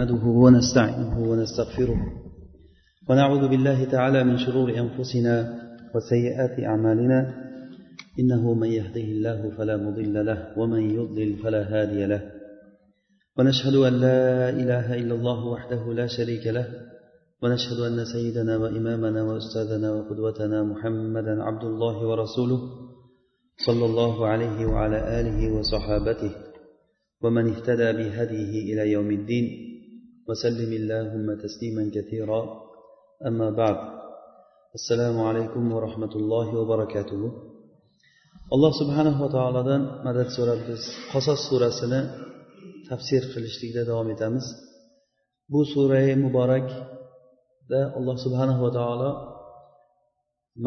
نحمده ونستعينه ونستغفره ونعوذ بالله تعالى من شرور أنفسنا وسيئات أعمالنا إنه من يهده الله فلا مضل له ومن يضلل فلا هادي له ونشهد أن لا إله إلا الله وحده لا شريك له ونشهد أن سيدنا وإمامنا وأستاذنا وقدوتنا محمدا عبد الله ورسوله صلى الله عليه وعلى آله وصحابته ومن اهتدى بهديه إلى يوم الدين وسلم اللهم تسليما كثيرا اما بعد السلام عليكم ورحمه الله وبركاته alloh subhanava taolodan madad so'rab biz qasos surasini tafsir qilishlikda davom etamiz bu surai muborakda alloh subhanava taolo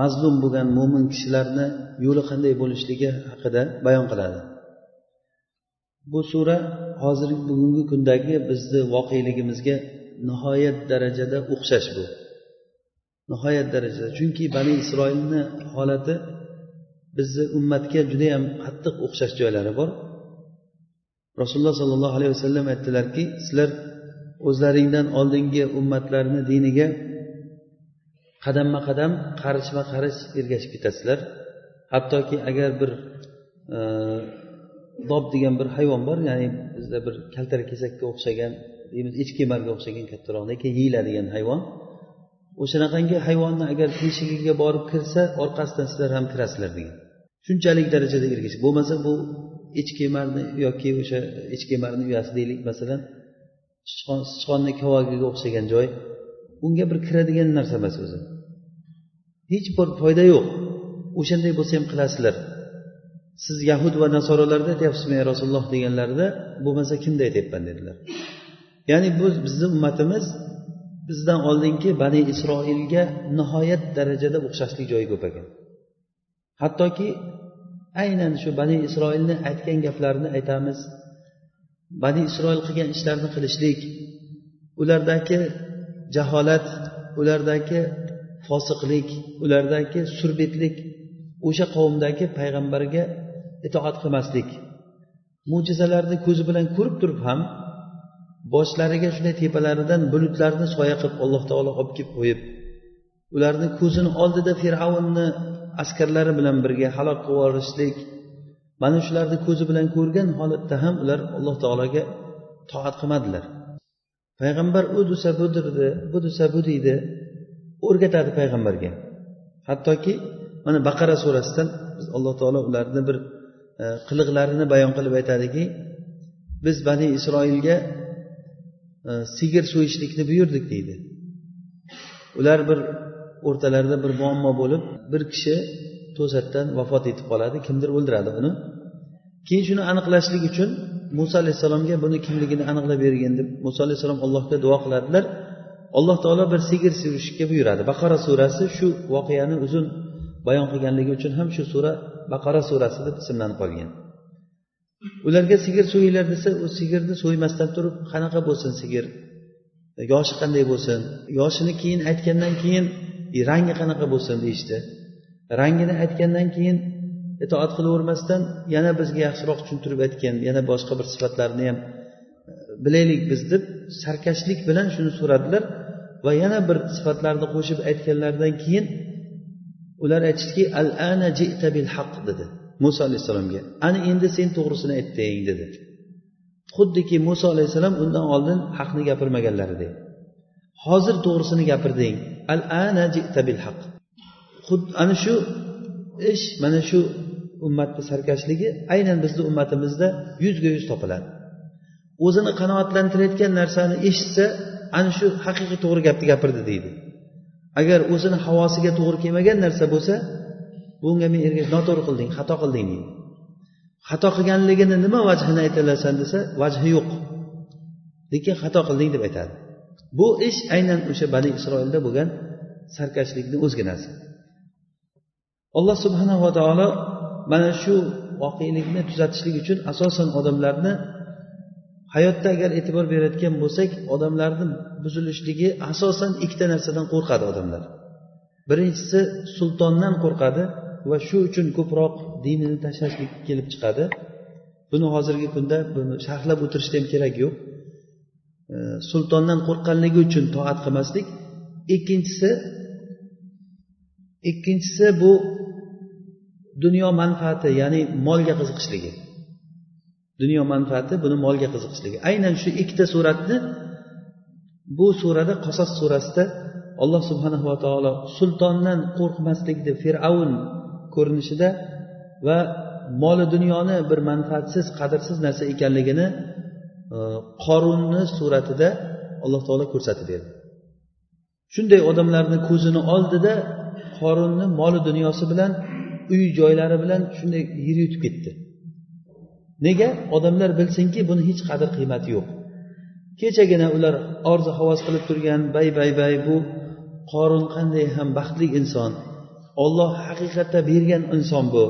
mazlum bo'lgan mo'min kishilarni yo'li qanday bo'lishligi haqida bayon qiladi Bu sura hozirgi bugungi kundagi bizni voqeligimizga nihoyat darajada o'xshash bu. Nihoyat darajada. Chunki bani isroilni holati bizni ummatga judayam qattiq o'xshash joylari bor. Rasululloh sollallohu alayhi vasallam aytdilarki sizlar o'zlaringdan oldingi ummatlarni diniga qadamma qadam qarishma qarish ergashib ketasizlar. Hattoki agar bir e, dob degan bir hayvon bor ya'ni bizda bir kaltarakesakka o'xshagan deymiz echkemarga o'xshagan kattaroq lekin yeyiladigan hayvon. O'shanaqangi hayvonni agar teshigiga borib kirsa orqasidan sizlar ham kirasizlar degan. Shunchalik darajada ergash bo'lmasa bu echkemarni yoki o'sha echkemarni uyasi deylik masalan sichqonni kovagiga o'xshagan joy unga bir kiradigan narsa emas o'zi. Hech bir foyda yo'q. O'shanday bo'lsa ham qilasizlar. Siz yahud va nasoralarda aytyapsizmi ey rasululloh deganlarida bo'lmasa kimda aytyapman dedilar. Ya'ni bu bizni ummatimiz bizdan oldingi bani isroilga nihoyat darajada o'xshashlik joyi ko'p ekan hattoki aynan shu bani isroilni aytgan gaplarini aytamiz. Bani isroil qilgan ishlarni qilishlik ulardagi jaholat ulardagi fosiqlik ulardagi surbetlik o'sha qavmdagi payg'ambarga itoat qilmaslik. Mo'jizalarni ko'zi bilan ko'rib turib ham boshlariga shunday tepalaridan bulutlarni soya qilib alloh taolo olib kelib qo'yib ularni ko'zini oldida fir'avnni askarlari bilan birga halok qilib yuborishlik mana shularni ko'zi bilan ko'rgan holatda ham ular alloh taologa toat qilmadilar. Payg'ambar u desa bu dedi bu desa bu deydi o'rgatadi payg'ambarga. Hattoki mana baqara surasidan biz alloh taolo ularni bir e, qiliqlarini bayon qilib aytadiki biz bani isroilga e, sigir so'yishlikni buyurdik deydi. Ular bir o'rtalarida bir muammo bo'lib bir kishi to'satdan vafot etib qoladi. Kimdir o'ldiradi uni. Keyin shuni aniqlashlik uchun muso alayhissalomga buni kimligini aniqlab bergin deb muso alayhissalom allohga duo qiladilar alloh taolo bir sigir so'yishga buyuradi. Baqara surasi shu voqeani uzun bayon qilganligi uchun ham shu sura baqara surasi deb ismlanib qolgan. Ularga sigir so'yinglar desa u sigirni so'ymasdan turib qanaqa bo'lsin sigir? Yoshi qanday bo'lsin? Yoshini keyin aytgandan keyin e, rangi qanaqa bo'lsin? deyishdi. Rangini aytgandan keyin itoat qilavermasdan yana bizga yaxshiroq tushuntirib aytgan yana boshqa bir sifatlarni ham e, bilaylik biz deb sarkashlik bilan shuni so'radilar va yana bir sifatlarni qo'shib aytganlaridan keyin ular aytishdiki al ana jita bil haq dedi muso alayhissalomga. Ana endi sen to'g'risini aytding dedi. Xuddiki muso alayhissalom undan oldin haqni gapirmaganlaridek hozir to'g'risini gapirding. Al ana jita bil haq xuddi ana shu ish mana shu ummatni sarkashligi aynan bizni ummatimizda yuzga yuz topiladi. O'zini qanoatlantirayotgan narsani eshitsa ana shu haqiqiy to'g'ri gapni gapirdi deydi. Agar o'zini havosiga to'g'ri kelmagan narsa bo'lsa bunga men ergash noto'g'ri qilding xato qilding deydi. Xato qilganligini nima vajhini aytolasan desa vajhi yo'q. Lekin xato qilding deb aytadi. Bu ish aynan o'sha bani isroilda bo'lgan sarkashlikni o'zginasi. Alloh subhanava taolo mana shu voqelikni tuzatishlik uchun asosan odamlarni hayotda agar e'tibor berayotgan bo'lsak odamlarni buzilishligi asosan ikkita narsadan qo'rqadi odamlar. Birinchisi sultondan qo'rqadi va shu uchun ko'proq dinini tashlashlik kelib chiqadi. Buni hozirgi kunda buni sharhlab o'tirishni ham keragi yo'q. Sultondan qo'rqqanligi uchun toat qilmaslik. Ikkinchisi ikkinchisi bu dunyo manfaati ya'ni molga qiziqishligi. Dunyo manfaati buni molga qiziqishligi. Aynan shu ikkita suratni bu surada qasos surasida alloh subhanava taolo sultondan qo'rqmaslikni fir'avn ko'rinishida va moli dunyoni bir manfaatsiz qadrsiz narsa ekanligini e, qorunni suratida alloh taolo ko'rsatib berdi. Shunday odamlarni ko'zini oldida qorunni moli dunyosi bilan uy joylari bilan shunday yer yutib ketdi. Nega? Odamlar bilsinki buni hech qadr qiymati yo'q. Kechagina ular orzu havas qilib turgan bay bay bay bu qorun qanday ham baxtli inson olloh haqiqatda bergan inson bu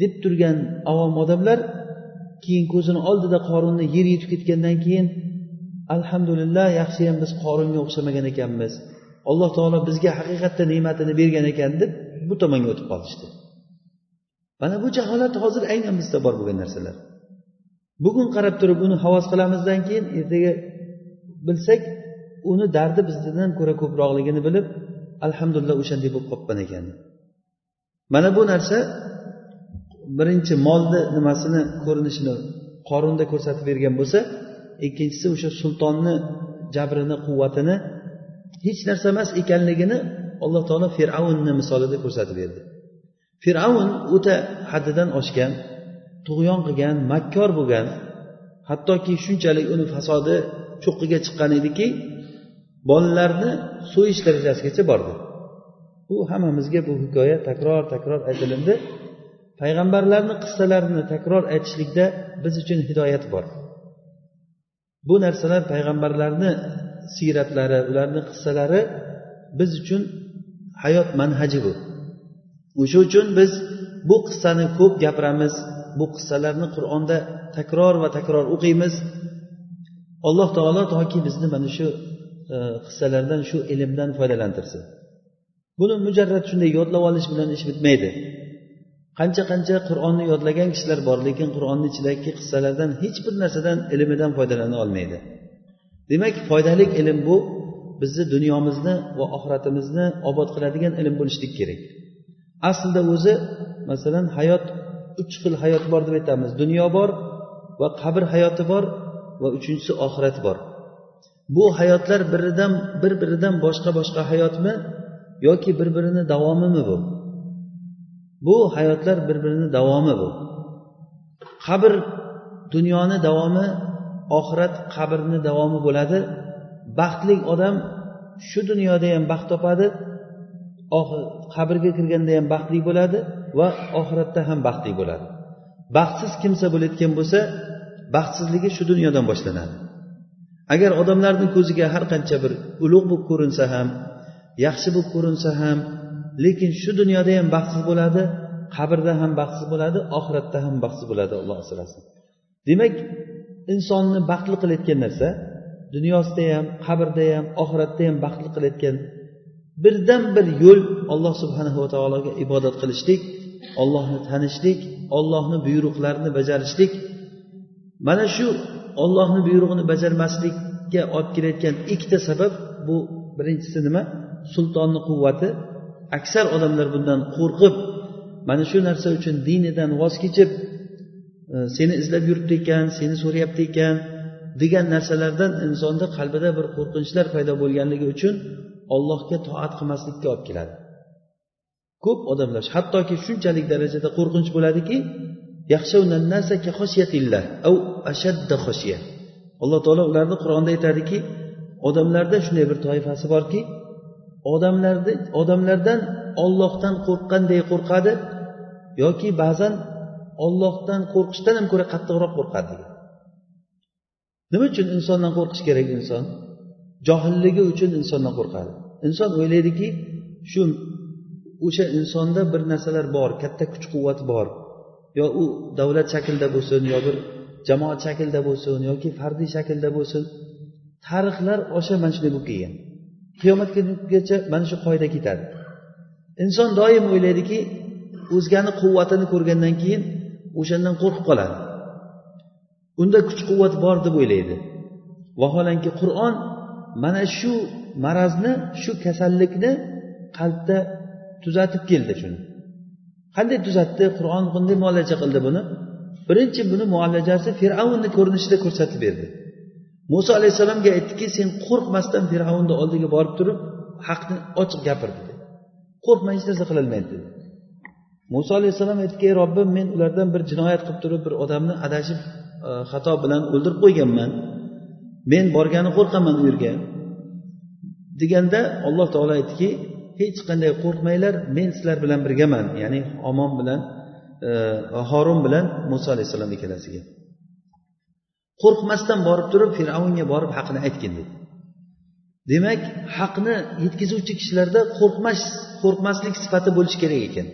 deb turgan avom odamlar keyin ko'zini oldida qorunni yer yutib ketgandan keyin alhamdulillah yaxshiyam biz qorunga o'xshamagan ekanmiz. Alloh taolo bizga haqiqatda ne'matini bergan ekan deb bu tomonga o'tib qolishdi. Mana bu jaholat hozir aynan bizda bor bo'lgan narsalar. Bugun qarab turib uni havas qilamizdan keyin ertaga bilsak uni dardi bizdan ko'ra ko'proqligini bilib alhamdulillah o'shanday bo'lib qolgan ekan. Mana bu narsa birinchi molni nimasini ko'rinishini qorunda ko'rsatib bergan bo'lsa ikkinchisi o'sha sultonni jabrini quvvatini hech narsa emas ekanligini alloh taolo fir'avnni misolida ko'rsatib berdi. Fir'avn o'ta haddidan oshgan tug'yon qilgan makkor bo'lgan hattoki shunchalik uni fasodi cho'qqiga chiqqan ediki bolalarni so'yish darajasigacha bordi. Bu hammamizga bu hikoya takror takror aytilindi. Payg'ambarlarni qissalarini takror aytishlikda biz uchun hidoyat bor. Bu narsalar payg'ambarlarni siyratlari ularni qissalari biz uchun hayot manhaji bu. O'sha uchun biz bu qissani ko'p gapiramiz bu qissalarni qur'onda takror va takror o'qiymiz. Alloh taolo toki bizni mana shu e, qissalardan shu ilmdan foydalantirsin. Buni mujarrad shunday yodlab olish bilan ish bitmaydi. Qancha qancha qur'onni yodlagan kishilar bor lekin qur'onni ichidagi qissalardan hech bir narsadan ilmidan foydalana olmaydi. Demak foydali ilm bu bizni dunyomizni va oxiratimizni obod qiladigan ilm bo'lishlik kerak. Aslida o'zi masalan hayot uch xil hayot bor deb aytamiz. Dunyo bor va qabr hayoti bor va uchinchisi oxirat bor. Bu hayotlar biridan bir biridan boshqa boshqa hayotmi yoki bir birini davomimi bu? Bu hayotlar bir birini davomi bu? Qabr dunyoni davomi oxirat qabrni davomi bo'ladi. Baxtli odam shu dunyoda ham baxt topadi. Qabrga kirganda ham baxtli bo'ladi va oxiratda ham baxtli bo'ladi. Baxtsiz kimsa bo'layotgan bo'lsa baxtsizligi shu dunyodan boshlanadi. Agar odamlarni ko'ziga har qancha bir ulug' bo'lib ko'rinsa ham yaxshi bo'lib ko'rinsa ham lekin shu dunyoda ham baxtsiz bo'ladi qabrda ham baxtsiz bo'ladi oxiratda ham baxtsiz bo'ladi alloh asrasin. Demak insonni baxtli qilayotgan narsa dunyosida ham qabrda ham oxiratda ham baxtli qilayotgan birdan bir yo'l alloh subhanava taologa ibodat qilishlik ollohni tanishlik ollohni buyruqlarini bajarishlik mana shu ollohni buyrug'ini bajarmaslikka olib kelayotgan ikkita sabab bu birinchisi nima? Sultonni quvvati. Aksar odamlar bundan qo'rqib mana shu narsa uchun dinidan voz kechib e, seni izlab yuribdi ekan seni so'rayapti ekan degan narsalardan insonni qalbida bir qo'rqinchlar paydo bo'lganligi uchun ollohga toat qilmaslikka olib keladi. Ko'p odamlar hattoki shunchalik darajada qo'rqinch bo'ladiki alloh taolo ularni qur'onda aytadiki odamlarda shunday bir toifasi borki odamlarni odamlardan ollohdan qo'rqqanday qo'rqadi yoki ba'zan ollohdan qo'rqishdan ham ko'ra qattiqroq qo'rqadi. Degan nima uchun insondan qo'rqish kerak inson? Johilligi uchun insondan qo'rqadi. Inson o'ylaydiki shu o'sha insonda bir narsalar bor katta kuch quvvat bor. Yo u davlat shaklida bo'lsin yo bir jamoat shaklida bo'lsin yoki fardiy shaklda bo'lsin tarixlar o'sha mana shunday bo'lib kelgan. Qiyomat kunigacha mana shu qoida ketadi. Inson doim o'ylaydiki o'zgani quvvatini ko'rgandan keyin o'shandan qo'rqib qoladi. Unda kuch quvvat bor deb o'ylaydi. Vaholanki qur'on mana shu marazni shu kasallikni qalbda tuzatib keldi shuni. Qanday tuzatdi? Qur'on qanday muolaja qildi buni. Birinchi buni muolajasi fir'avnni ko'rinishida ko'rsatib berdi. Muso alayhissalomga aytdiki sen qo'rqmasdan fir'avnni oldiga borib turib haqni ochiq gapir dedi. Qo'rqma hech narsa qilolmaydi dedi. Muso alayhissalom aytdiki ey robbim men ulardan bir jinoyat qilib turib bir odamni adashib e, xato bilan o'ldirib qo'yganman. Men borgani qo'rqaman u yerga. Deganda alloh taolo aytdiki hech qanday qo'rqmanglar men sizlar bilan birgaman. Ya'ni omon bilan e, horun bilan muso alayhissalom ikkalasiga qo'rqmasdan borib turib fir'avnga borib haqni aytgin dedi. Demak haqni yetkazuvchi kishilarda qo'rqmas qo'rqmaslik sifati bo'lishi kerak ekan.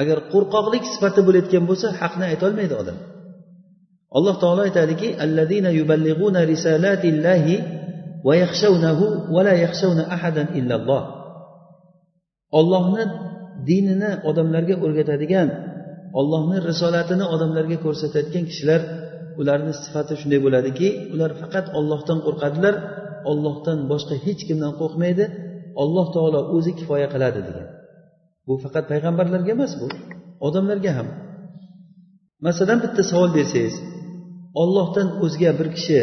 Agar qo'rqoqlik sifati bo'layotgan bo'lsa haqni aytolmaydi odam. Alloh taolo aytadiki allazina yuballig'una risalatillahi va yaxshawnahu va la yaxshawna ahadan illalloh. Ollohni dinini odamlarga o'rgatadigan ollohni risolatini odamlarga ko'rsatayotgan kishilar ularni sifati shunday bo'ladiki ular faqat ollohdan qo'rqadilar ollohdan boshqa hech kimdan qo'rqmaydi olloh taolo o'zi kifoya qiladi degan. Bu faqat payg'ambarlarga emas bu odamlarga ham. Masalan bitta savol bersangiz ollohdan o'zga bir kishi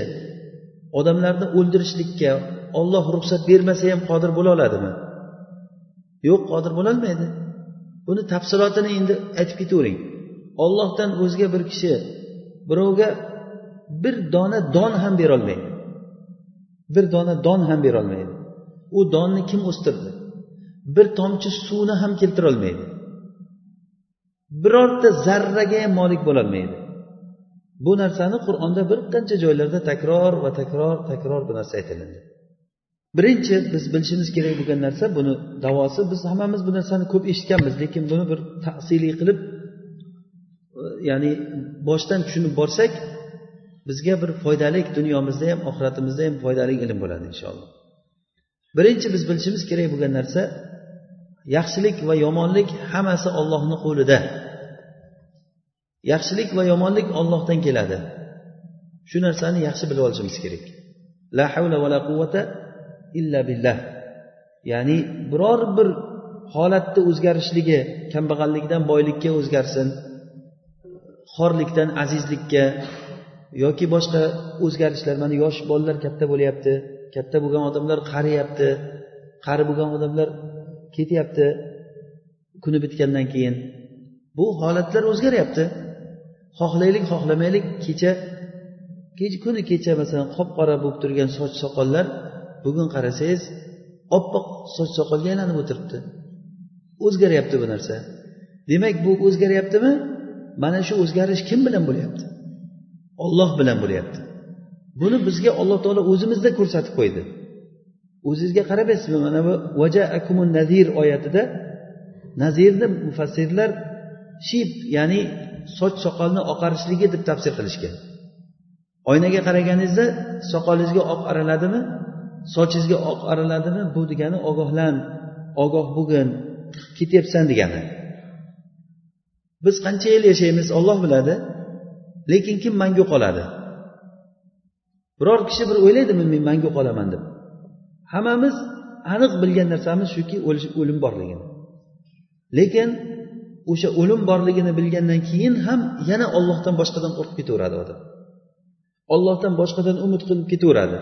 odamlarni o'ldirishlikka olloh ruxsat bermasa ham qodir bo'la oladimi? Yo'q qodir bo'lolmaydi buni tafsilotini endi aytib ketavering. Ollohdan o'zga bir kishi birovga bir dona don ham berolmaydi bir dona don ham berolmaydi u donni kim o'stirdi? Bir tomchi suvni ham keltirolmaydi birorta zarraga ham molik bo'lolmaydi bu narsani qur'onda bir qancha joylarda takror va takror takror bu narsa aytiladi birinchi biz bilishimiz kerak bo'lgan narsa buni davosi biz hammamiz bu narsani ko'p eshitganmiz lekin buni bir tasiliy qilib e, ya'ni boshdan tushunib borsak bizga bir foydali dunyomizda ham oxiratimizda ham foydali ilm bo'ladi inshaalloh. Birinchi biz bilishimiz kerak bo'lgan narsa yaxshilik va yomonlik hammasi ollohni qo'lida. Yaxshilik va yomonlik ollohdan keladi. Shu narsani yaxshi bilib olishimiz kerak. La havla va la quvvata illa billah. Ya'ni biror bir holatni o'zgarishligi kambag'allikdan boylikka o'zgarsin xorlikdan azizlikka yoki boshqa o'zgarishlar mana yosh bolalar katta bo'lyapti katta bo'lgan odamlar qariyapti qari bo'lgan odamlar ketyapti kuni bitgandan keyin. Bu holatlar o'zgaryapti. Xohlaylik xohlamaylik kecha kuni kecha masalan qop qora bo'lib turgan soch soqollar bugun qarasangiz oppoq soch soqolga aylanib o'tiribdi. O'zgaryapti bu narsa. Demak bu o'zgaryaptimi? Mana shu o'zgarish kim bilan bo'lyapti? Olloh bilan bo'lyapti. Buni bizga alloh taolo o'zimizda ko'rsatib qo'ydi. O'zingizga qaraymizmi mana bu vajaakumun nazir oyatida nazirni mufassirlar shib ya'ni soch soqolni oqarishligi deb tafsir qilishgan. Oynaga qaraganingizda soqolingizga oq araladimi? Sochingizga oq araladimi? Bu degani ogohlan ogoh bo'lgin ketyapsan degani. Biz qancha yil yashaymiz olloh biladi lekin kim mangu qoladi? Biror kishi bir o'ylaydimi men mangu qolaman deb? Hammamiz aniq bilgan narsamiz shuki o'lim borligini. Lekin o'sha o'lim borligini bilgandan keyin ham yana ollohdan boshqadan qo'rqib ketaveradi odam. Ollohdan boshqadan umid qilib ketaveradi.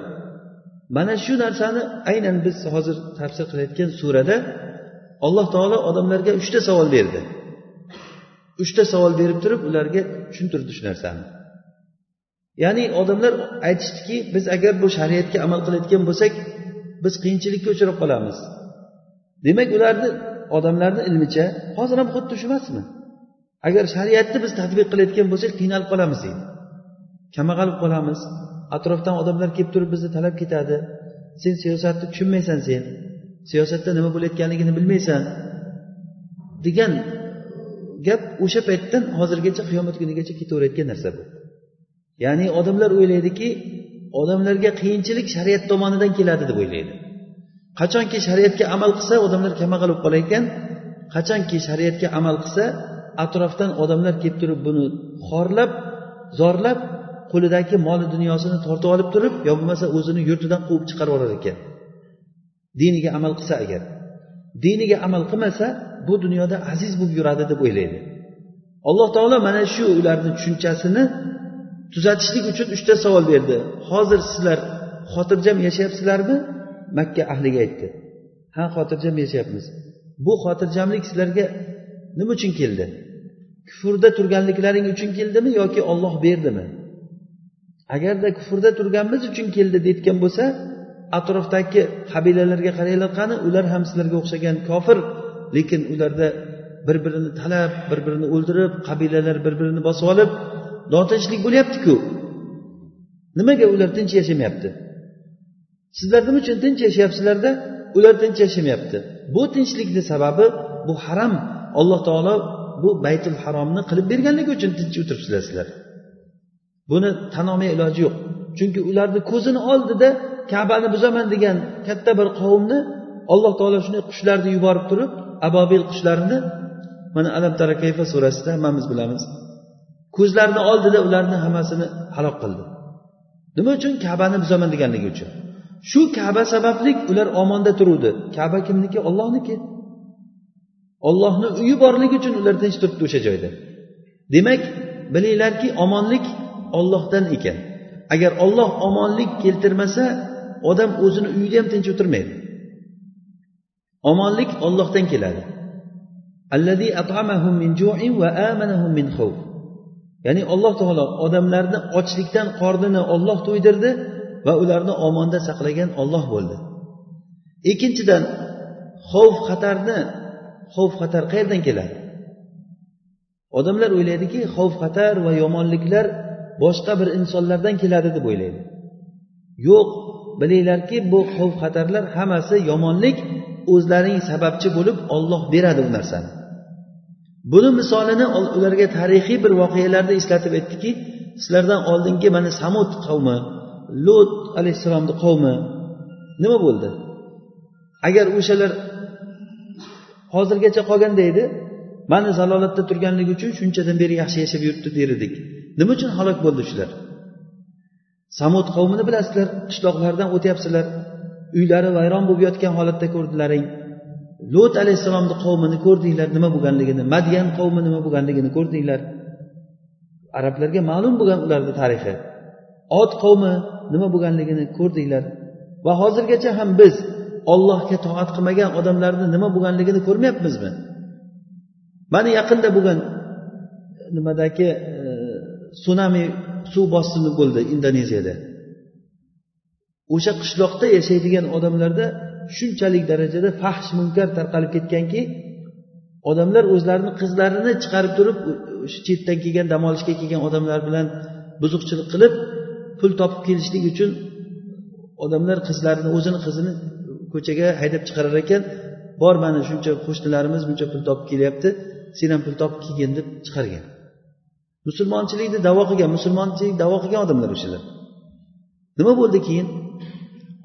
Mana shu narsani aynan biz hozir tafsir qilayotgan surada alloh taolo odamlarga uchta savol berdi. Uchta savol berib turib ularga tushuntirdi shu narsani. Ya'ni odamlar aytishdiki biz agar bu shariatga amal qilayotgan bo'lsak biz qiyinchilikka uchrab qolamiz. Demak ularni odamlarni ilmicha hozir ham xuddi shu emasmi agar shariatni biz tadbiq qilayotgan bo'lsak qiynalib qolamiz deydi. Kambag'al bo'lib qolamiz. Atrofdan odamlar kelib turib bizni talab ketadi. Sen siyosatni tushunmaysan sen. Siyosatda nima bo'layotganligini bilmaysan degan gap o'sha paytdan hozirgacha qiyomat kunigacha ketaverayotgan narsa bu. Ya'ni odamlar o'ylaydiki odamlarga qiyinchilik shariat tomonidan keladi deb o'ylaydi. Qachonki shariatga amal qilsa odamlar kambag'al bo'lib qolar ekan. Qachonki shariatga amal qilsa atrofdan odamlar kelib turib buni xorlab zorlab qo'lidagi moli dunyosini tortib olib turib yo bo'lmasa o'zini yurtidan quvib chiqarib yuborar ekan. Diniga amal qilsa agar. Diniga amal qilmasa bu dunyoda aziz bo'lib yuradi deb o'ylaydi. Alloh taolo mana shu ularni tushunchasini tuzatishlik uchun uchta savol berdi. Hozir sizlar xotirjam yashayapsizlarmi? Makka ahliga aytdi. Ha xotirjam yashayapmiz. Bu xotirjamlik sizlarga nima uchun keldi? Kufrda turganliklaring uchun keldimi yoki olloh berdimi? Agarda kufrda turganimiz uchun keldi deyotgan bo'lsa atrofdagi qabilalarga qaranglar qani ular ham sizlarga o'xshagan kofir. Lekin ularda bir birini talab bir birini o'ldirib qabilalar bir birini bosib olib notinchlik bo'lyaptiku. Nimaga ular tinch yashamayapti? Sizlar nima uchun tinch yashayapsizlarda ular tinch yashamayapti. Bu tinchlikni sababi bu haram. Alloh taolo bu baytul haromni qilib berganligi uchun tinch o'tiribsizlar. Sizlar buni tan olmay iloji yo'q. Chunki ularni ko'zini oldida kabani buzaman degan katta bir qavmni alloh taolo shunday qushlarni yuborib turib abobil qushlarini mana alam tarakayfa surasida hammamiz bilamiz. Ko'zlarini oldida ularni hammasini halok qildi. Nima uchun? Kabani buzaman deganligi uchun. Shu kaba sababli ular omonda turuvdi. Kaba kimniki? Ollohniki ollohni uyi borligi uchun ular tinch turibdi o'sha joyda. Demak bilinglarki omonlik ollohdan ekan. Agar olloh omonlik keltirmasa odam o'zini uyida ham tinch o'tirmaydi. Omonlik ollohdan keladi. Ya'ni alloh taolo odamlarni ochlikdan qornini olloh to'ydirdi va ularni omonda saqlagan olloh bo'ldi. Ikkinchidan xavf xatarni xavf xatar qayerdan keladi? Odamlar o'ylaydiki xavf xatar va yomonliklar boshqa bir insonlardan keladi deb o'ylaydi. Yo'q bilinglarki bu xavf xatarlar hammasi yomonlik o'zlaring sababchi bo'lib olloh beradi u narsani. Buni misolini ularga tarixiy bir voqealarni eslatib aytdiki sizlardan oldingi mana samud qavmi lut alayhissalomni qavmi nima bo'ldi? Agar o'shalar hozirgacha qolganda edi mana zalolatda turganligi uchun shunchadan beri yaxshi yashab yuribdi der edik nima uchun halok bo'ldi shular? Samud qavmini bilasizlar qishloqlardan o'tyapsizlar uylari vayron bo'lib yotgan holatda ko'rdilaring. Lut alayhissalomni qavmini ko'rdinglar nima bo'lganligini madyan qavmi nima bo'lganligini ko'rdinglar. Arablarga ma'lum bo'lgan ularni tarixi ot qavmi nima bo'lganligini ko'rdinglar. Va hozirgacha ham biz ollohga toat qilmagan odamlarni nima bo'lganligini ko'rmayapmizmi? Mana yaqinda bo'lgan e, nimadagi e, sunami suv bosimi bo'ldi indoneziyada. O'sha qishloqda yashaydigan odamlarda shunchalik darajada fahsh munkar tarqalib ketganki odamlar o'zlarini qizlarini chiqarib turib o'sha chetdan kelgan dam olishga kelgan odamlar bilan buzuqchilik qilib pul topib kelishlik uchun odamlar qizlarini o'zini qizini ko'chaga haydab chiqarar ekan. Bor mana shuncha qo'shnilarimiz buncha pul topib kelyapti sen ham pul topib kelgin deb chiqargan. Musulmonchilikni davo qilgan musulmonchilik davo qilgan odamlar o'shalar. Nima bo'ldi keyin?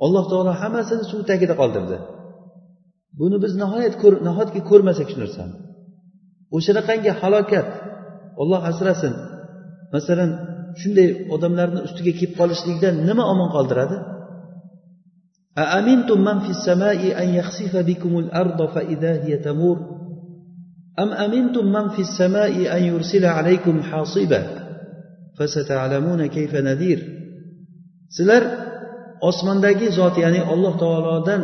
Alloh taolo hammasini suv tagida qoldirdi. Buni biz nihoyat nahotki ko'rmasak shu narsani. O'shanaqangi halokat olloh asrasin. Masalan shunday odamlarni ustiga kelib qolishlikdan nima omon qoldiradi أأمنتم من في السماء أن يخسف بكم الأرض فإذا هي تمور أم أمنتم من في السماء أن يرسل عليكم حاصبا فستعلمون كيف نذير sizlar osmondagi zot ya'ni alloh taolodan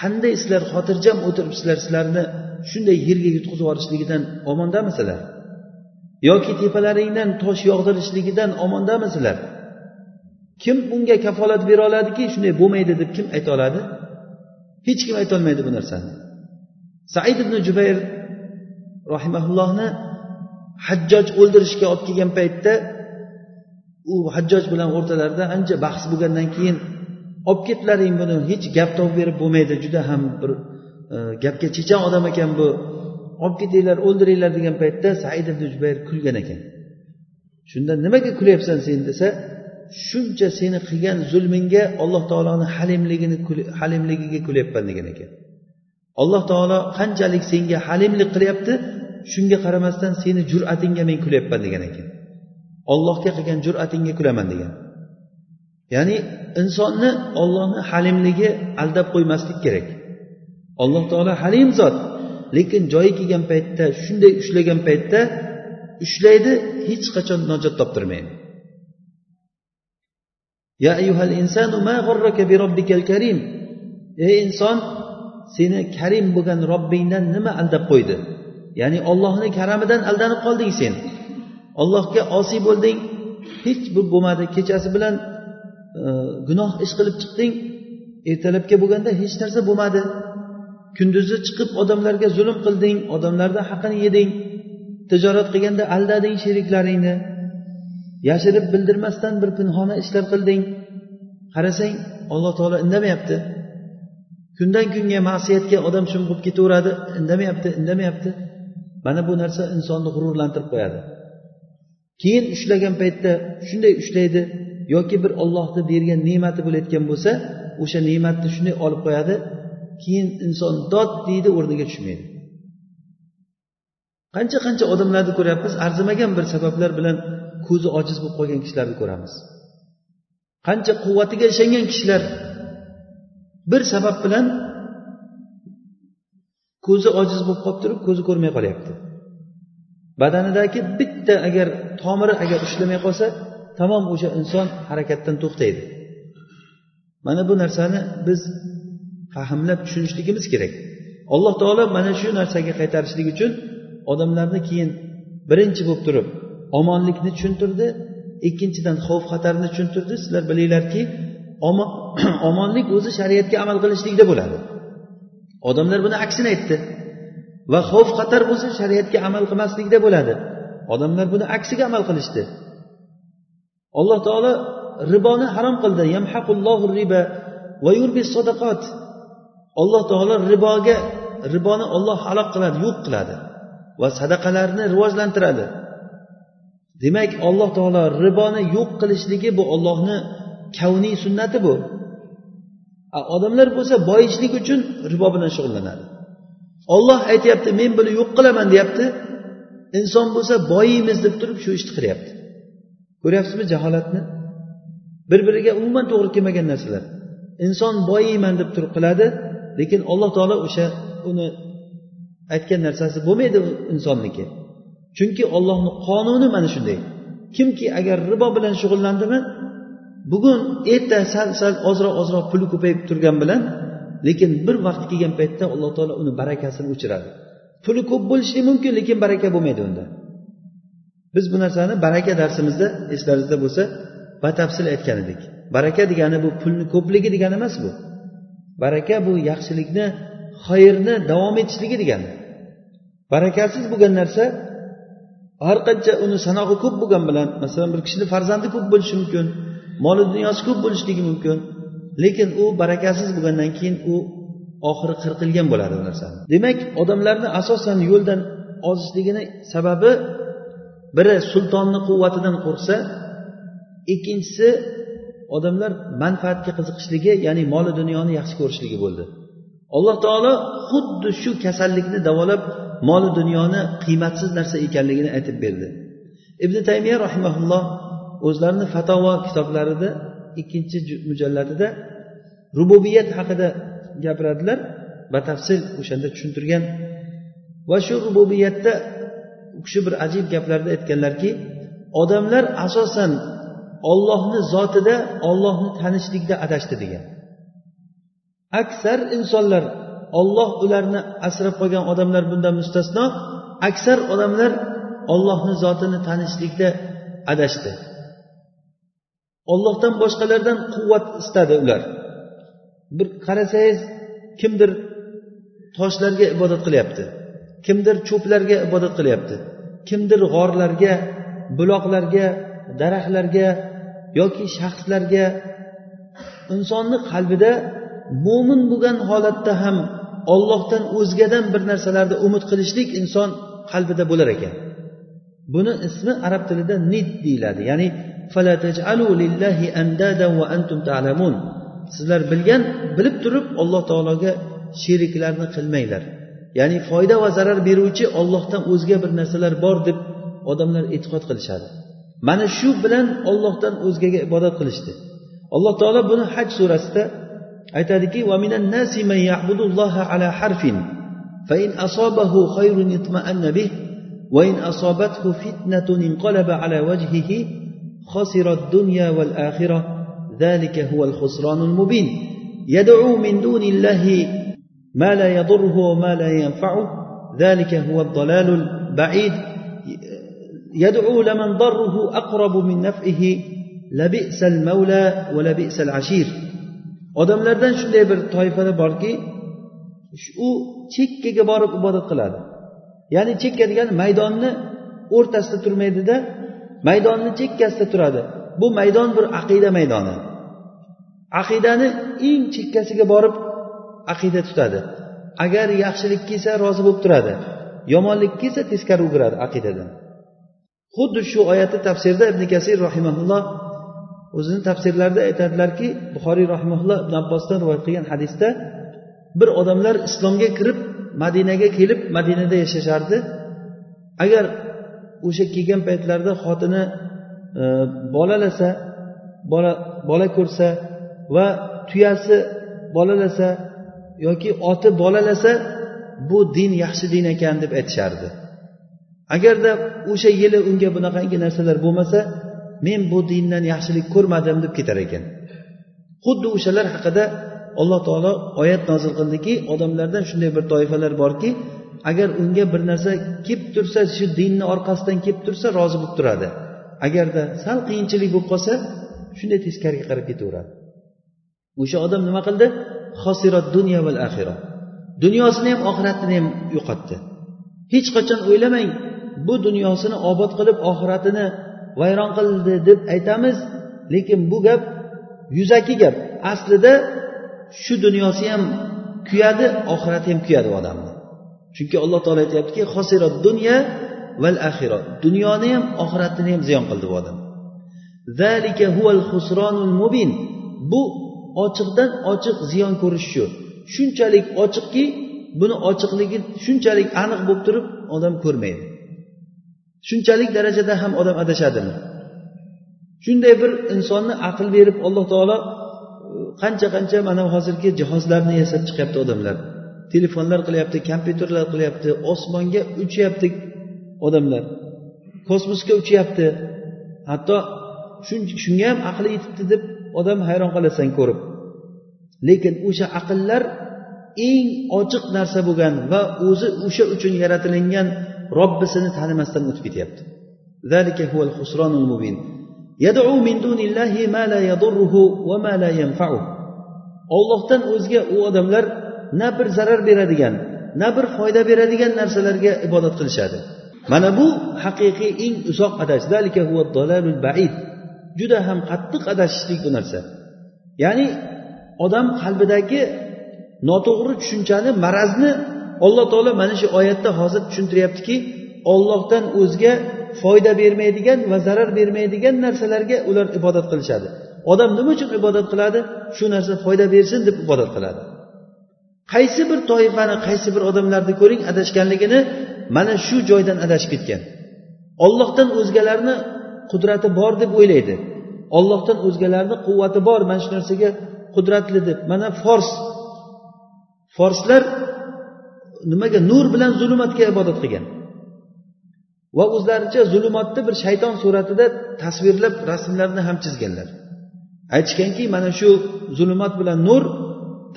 qanday sizlar xotirjam o'tiribsizlar sizlarni shunday yerga yutqizib yuborishligidan omondamisizlar yoki tepalaringdan tosh yog'dirishligidan omondamisizlar kim unga kafolat bera oladiki shunday bo'lmaydi deb kim ayta oladi? Hech kim aytolmaydi bu narsani. Said ibn jubayr rahimaullohni hajjoj o'ldirishga olib kelgan paytda u hajjoj bilan o'rtalarida ancha bahs bo'lgandan keyin olib ketlaring buni hech gap topib berib bo'lmaydi juda ham bir e, gapga chechan odam ekan bu. Olib ketinglar o'ldiringlar degan paytda said ibn jubayr kulgan ekan. Shunda nimaga kulyapsan sen desa shuncha seni qilgan zulmingga alloh taoloni halimligini halimligiga kulyapman degan ekan. Alloh taolo qanchalik senga halimlik qilyapti shunga qaramasdan seni jur'atingga men kulyapman degan ekan. Ollohga qilgan jur'atingga kulaman degan. Ya'ni insonni ollohni halimligi aldab qo'ymaslik kerak. Alloh taolo halim zot. Lekin joyi kelgan paytda shunday ushlagan paytda ushlaydi hech qachon najot toptirmaydi. Ya ayyuhal insanu ma g'arraka bi robbikal karim. Ey inson seni karim bo'lgan robbingdan nima aldab qo'ydi? Ya'ni ollohni karamidan aldanib qolding sen. Ollohga osiy bo'lding hech bir bo'lmadi. Kechasi bilan e, gunoh ish qilib chiqding ertalabga bo'lganda hech narsa bo'lmadi. Kunduzi chiqib odamlarga zulm qilding odamlarni haqini yeding tijorat qilganda aldading sheriklaringni yashirib bildirmasdan bir pinhona ishlar qilding. Qarasang alloh taolo indamayapti. Kundan kunga ma'siyatga odam sho'ng'ib ketaveradi. Indamayapti indamayapti. Mana bu narsa insonni g'ururlantirib qo'yadi. Keyin ushlagan paytda shunday ushlaydi. Yoki bir ollohni bergan ne'mati bo'layotgan bo'lsa o'sha ne'matni shunday olib qo'yadi. Keyin inson dod deydi o'rniga tushmaydi. Qancha qancha odamlarni ko'ryapmiz arzimagan bir sabablar bilan ko'zi ojiz bo'lib qolgan kishilarni ko'ramiz. Qancha quvvatiga ishongan kishilar bir sabab bilan ko'zi ojiz bo'lib qolib turib ko'zi ko'rmay qolyapti. Badanidagi bitta agar tomiri agar ushlamay qolsa tamom o'sha inson harakatdan to'xtaydi. Mana bu narsani biz fahmlab tushunishligimiz kerak. Alloh taolo mana shu narsaga qaytarishlik uchun odamlarni keyin birinchi bo'lib turib omonlikni tushuntirdi ikkinchidan xavf xatarni tushuntirdi. Sizlar bilinglarki omonlik o'zi shariatga amal qilishlikda bo'ladi. Odamlar buni aksini aytdi. Va xavf xatar bo'lsa shariatga amal qilmaslikda bo'ladi. Odamlar buni aksiga amal qilishdi. Alloh taolo riboni harom qildi. Riba va yurbi sadaqot alloh taolo riboga riboni olloh halok qiladi yo'q qiladi va sadaqalarni rivojlantiradi. Demak alloh taolo riboni yo'q qilishligi bu ollohni kavniy sunnati bu. Odamlar bo'lsa boyishlik uchun ribo bilan shug'ullanadi. Olloh aytyapti men buni yo'q qilaman deyapti. Inson bo'lsa boyiymiz deb turib shu ishni qilyapti. Ko'ryapsizmi jaholatni? Bir biriga umuman to'g'ri kelmagan narsalar. Inson boyiyman deb turib qiladi. Lekin alloh taolo o'sha uni aytgan narsasi bo'lmaydi insonniki. Chunki ollohni qonuni mana shunday. Kimki agar ribo bilan shug'ullandimi bugun erta sal sal ozroq ozroq puli ko'payib turgan bilan lekin bir vaqt kelgan paytda alloh taolo uni barakasini o'chiradi. Puli ko'p bo'lishi mumkin lekin baraka bo'lmaydi unda. Biz bu narsani baraka darsimizda eslaringizda bo'lsa batafsil aytgan edik. Baraka degani bu pulni ko'pligi degani emas bu. Baraka bu yaxshilikni xayrni davom etishligi degani barakasiz bo'lgan narsa har qancha uni sanog'i ko'p bo'lgani bilan masalan bir kishini farzandi ko'p bo'lishi mumkin moli dunyosi ko'p bo'lishligi mumkin lekin u barakasiz bo'lgandan keyin u oxiri qirqilgan bo'ladi u narsani. Demak odamlarni asosan yo'ldan ozishligini sababi biri sultonni quvvatidan qo'rqsa ikkinchisi odamlar manfaatga qiziqishligi ya'ni moli dunyoni yaxshi ko'rishligi bo'ldi. Alloh taolo xuddi shu kasallikni davolab moli dunyoni qiymatsiz narsa ekanligini aytib berdi. Ibn taymiya rahimaulloh o'zlarini fatavo kitoblarida ikkinchi mujalladida rububiyat haqida gapiradilar batafsil o'shanda tushuntirgan. Va shu rububiyatda u kishi bir ajib gaplarni aytganlarki odamlar asosan ollohni zotida ollohni tanishlikda adashdi degan. Aksar insonlar olloh ularni asrab qolgan odamlar bundan mustasno aksar odamlar ollohni zotini tanishlikda adashdi. Ollohdan boshqalardan quvvat istadi ular. Bir qarasangiz kimdir toshlarga ibodat qilyapti kimdir cho'plarga ibodat qilyapti kimdir g'orlarga buloqlarga daraxtlarga yoki shaxslarga insonni qalbida mo'min bo'lgan holatda ham ollohdan o'zgadan bir narsalarni umid qilishlik inson qalbida bo'lar ekan. Buni ismi arab tilida nid deyiladi. Ya'ni sizlar bilgan bilib turib alloh taologa sheriklarni qilmanglar. Ya'ni foyda va zarar beruvchi ollohdan o'zga bir narsalar bor deb odamlar e'tiqod qilishadi. Mana shu bilan ollohdan o'zgaga ibodat qilishdi. Alloh taolo buni haj surasida aytadiki فإن أصابه خير اطمأن به وإن أصابته فتنة انقلب على وجهه خسر الدنيا والآخرة ذلك هو الخسران المبين يدعو من دون الله ما لا يضره وما لا ينفعه ذلك هو الضلال البعيد يدعو لمن ضره أقرب من نفعه لبئس المولى ولبئس العشير odamlardan shunday bir toifalar borki u chekkaga borib ibodat qiladi ya'ni chekka degani maydonni o'rtasida turmaydida maydonni chekkasida turadi bu maydon bir aqida maydoni aqidani eng chekkasiga borib aqida tutadi agar yaxshilik kelsa rozi bo'lib turadi yomonlik kelsa teskari o'giradi aqidadan Xuddi shu oyatni tafsirda ibn kasir rahimaulloh o'zini tafsirlarida aytadilarki buxoriy rahimaulloh ibn abbosdan rivoyat qilgan hadisda bir odamlar islomga kirib madinaga kelib madinada yashashardi. Agar o'sha kelgan paytlarida xotini e, bolalasa bola bola ko'rsa va tuyasi bolalasa yoki oti bolalasa bu din yaxshi din ekan deb aytishardi. Agarda o'sha yili unga bunaqangi narsalar bo'lmasa men bu dindan yaxshilik ko'rmadim deb ketar ekan. Xuddi o'shalar haqida alloh taolo oyat nozil qildiki odamlardan shunday bir toifalar borki agar unga bir narsa kelib tursa shu dinni orqasidan kelib tursa rozi bo'lib turadi. Agarda sal qiyinchilik bo'lib qolsa shunday teskariga qarab ketaveradi. O'sha odam nima qildi? Xosirat dunyo val axira dunyosini ham oxiratini ham yo'qotdi. Hech qachon o'ylamang bu dunyosini obod qilib oxiratini vayron qildi deb aytamiz. Lekin bu gap yuzaki gap. Aslida shu dunyosi ham kuyadi oxirati ham kuyadi odamni. Chunki alloh taolo aytyaptiki xosirat dunya val axira dunyoni ham oxiratini ham ziyon qildi bu odam. Mubin. Bu ochiqdan ochiq ziyon ko'rish shu. Shunchalik ochiqki buni ochiqligi shunchalik aniq bo'lib turib odam ko'rmaydi. Shunchalik darajada ham odam adashadimi? Shunday bir insonni aql berib alloh taolo e, qancha qancha mana hozirgi jihozlarni yasab chiqyapti odamlar. Telefonlar qilyapti kompyuterlar qilyapti osmonga uchyapti odamlar. Kosmosga uchyapti. Hatto shunga ham aqli yetibdi deb odam hayron qolasan ko'rib. Lekin o'sha aqllar eng ochiq narsa bo'lgan va o'zi o'sha uchun yaratilingan robbisini tanimasdan o'tib ketyapti. Ollohdan o'zga u odamlar na bir zarar beradigan na bir foyda beradigan narsalarga ibodat qilishadi. Mana bu haqiqiy eng uzoq adash juda ham qattiq adashishlik bu narsa. Ya'ni odam qalbidagi noto'g'ri tushunchani marazni alloh taolo mana shu oyatda hozir tushuntiryaptiki ollohdan o'zga foyda bermaydigan va zarar bermaydigan narsalarga ular ibodat qilishadi. Odam nima uchun ibodat qiladi? Shu narsa foyda bersin deb ibodat qiladi. Qaysi bir toifani qaysi bir odamlarni ko'ring adashganligini mana shu joydan adashib ketgan. Ollohdan o'zgalarni qudrati bor deb o'ylaydi. Ollohdan o'zgalarni quvvati bor mana shu narsaga qudratli deb mana fors. Forslar nimaga nur bilan zulmatga ibodat qilgan. Va o'zlaricha zulmatni bir shayton suratida tasvirlab rasmlarni ham chizganlar. Aytishganki mana shu zulmat bilan nur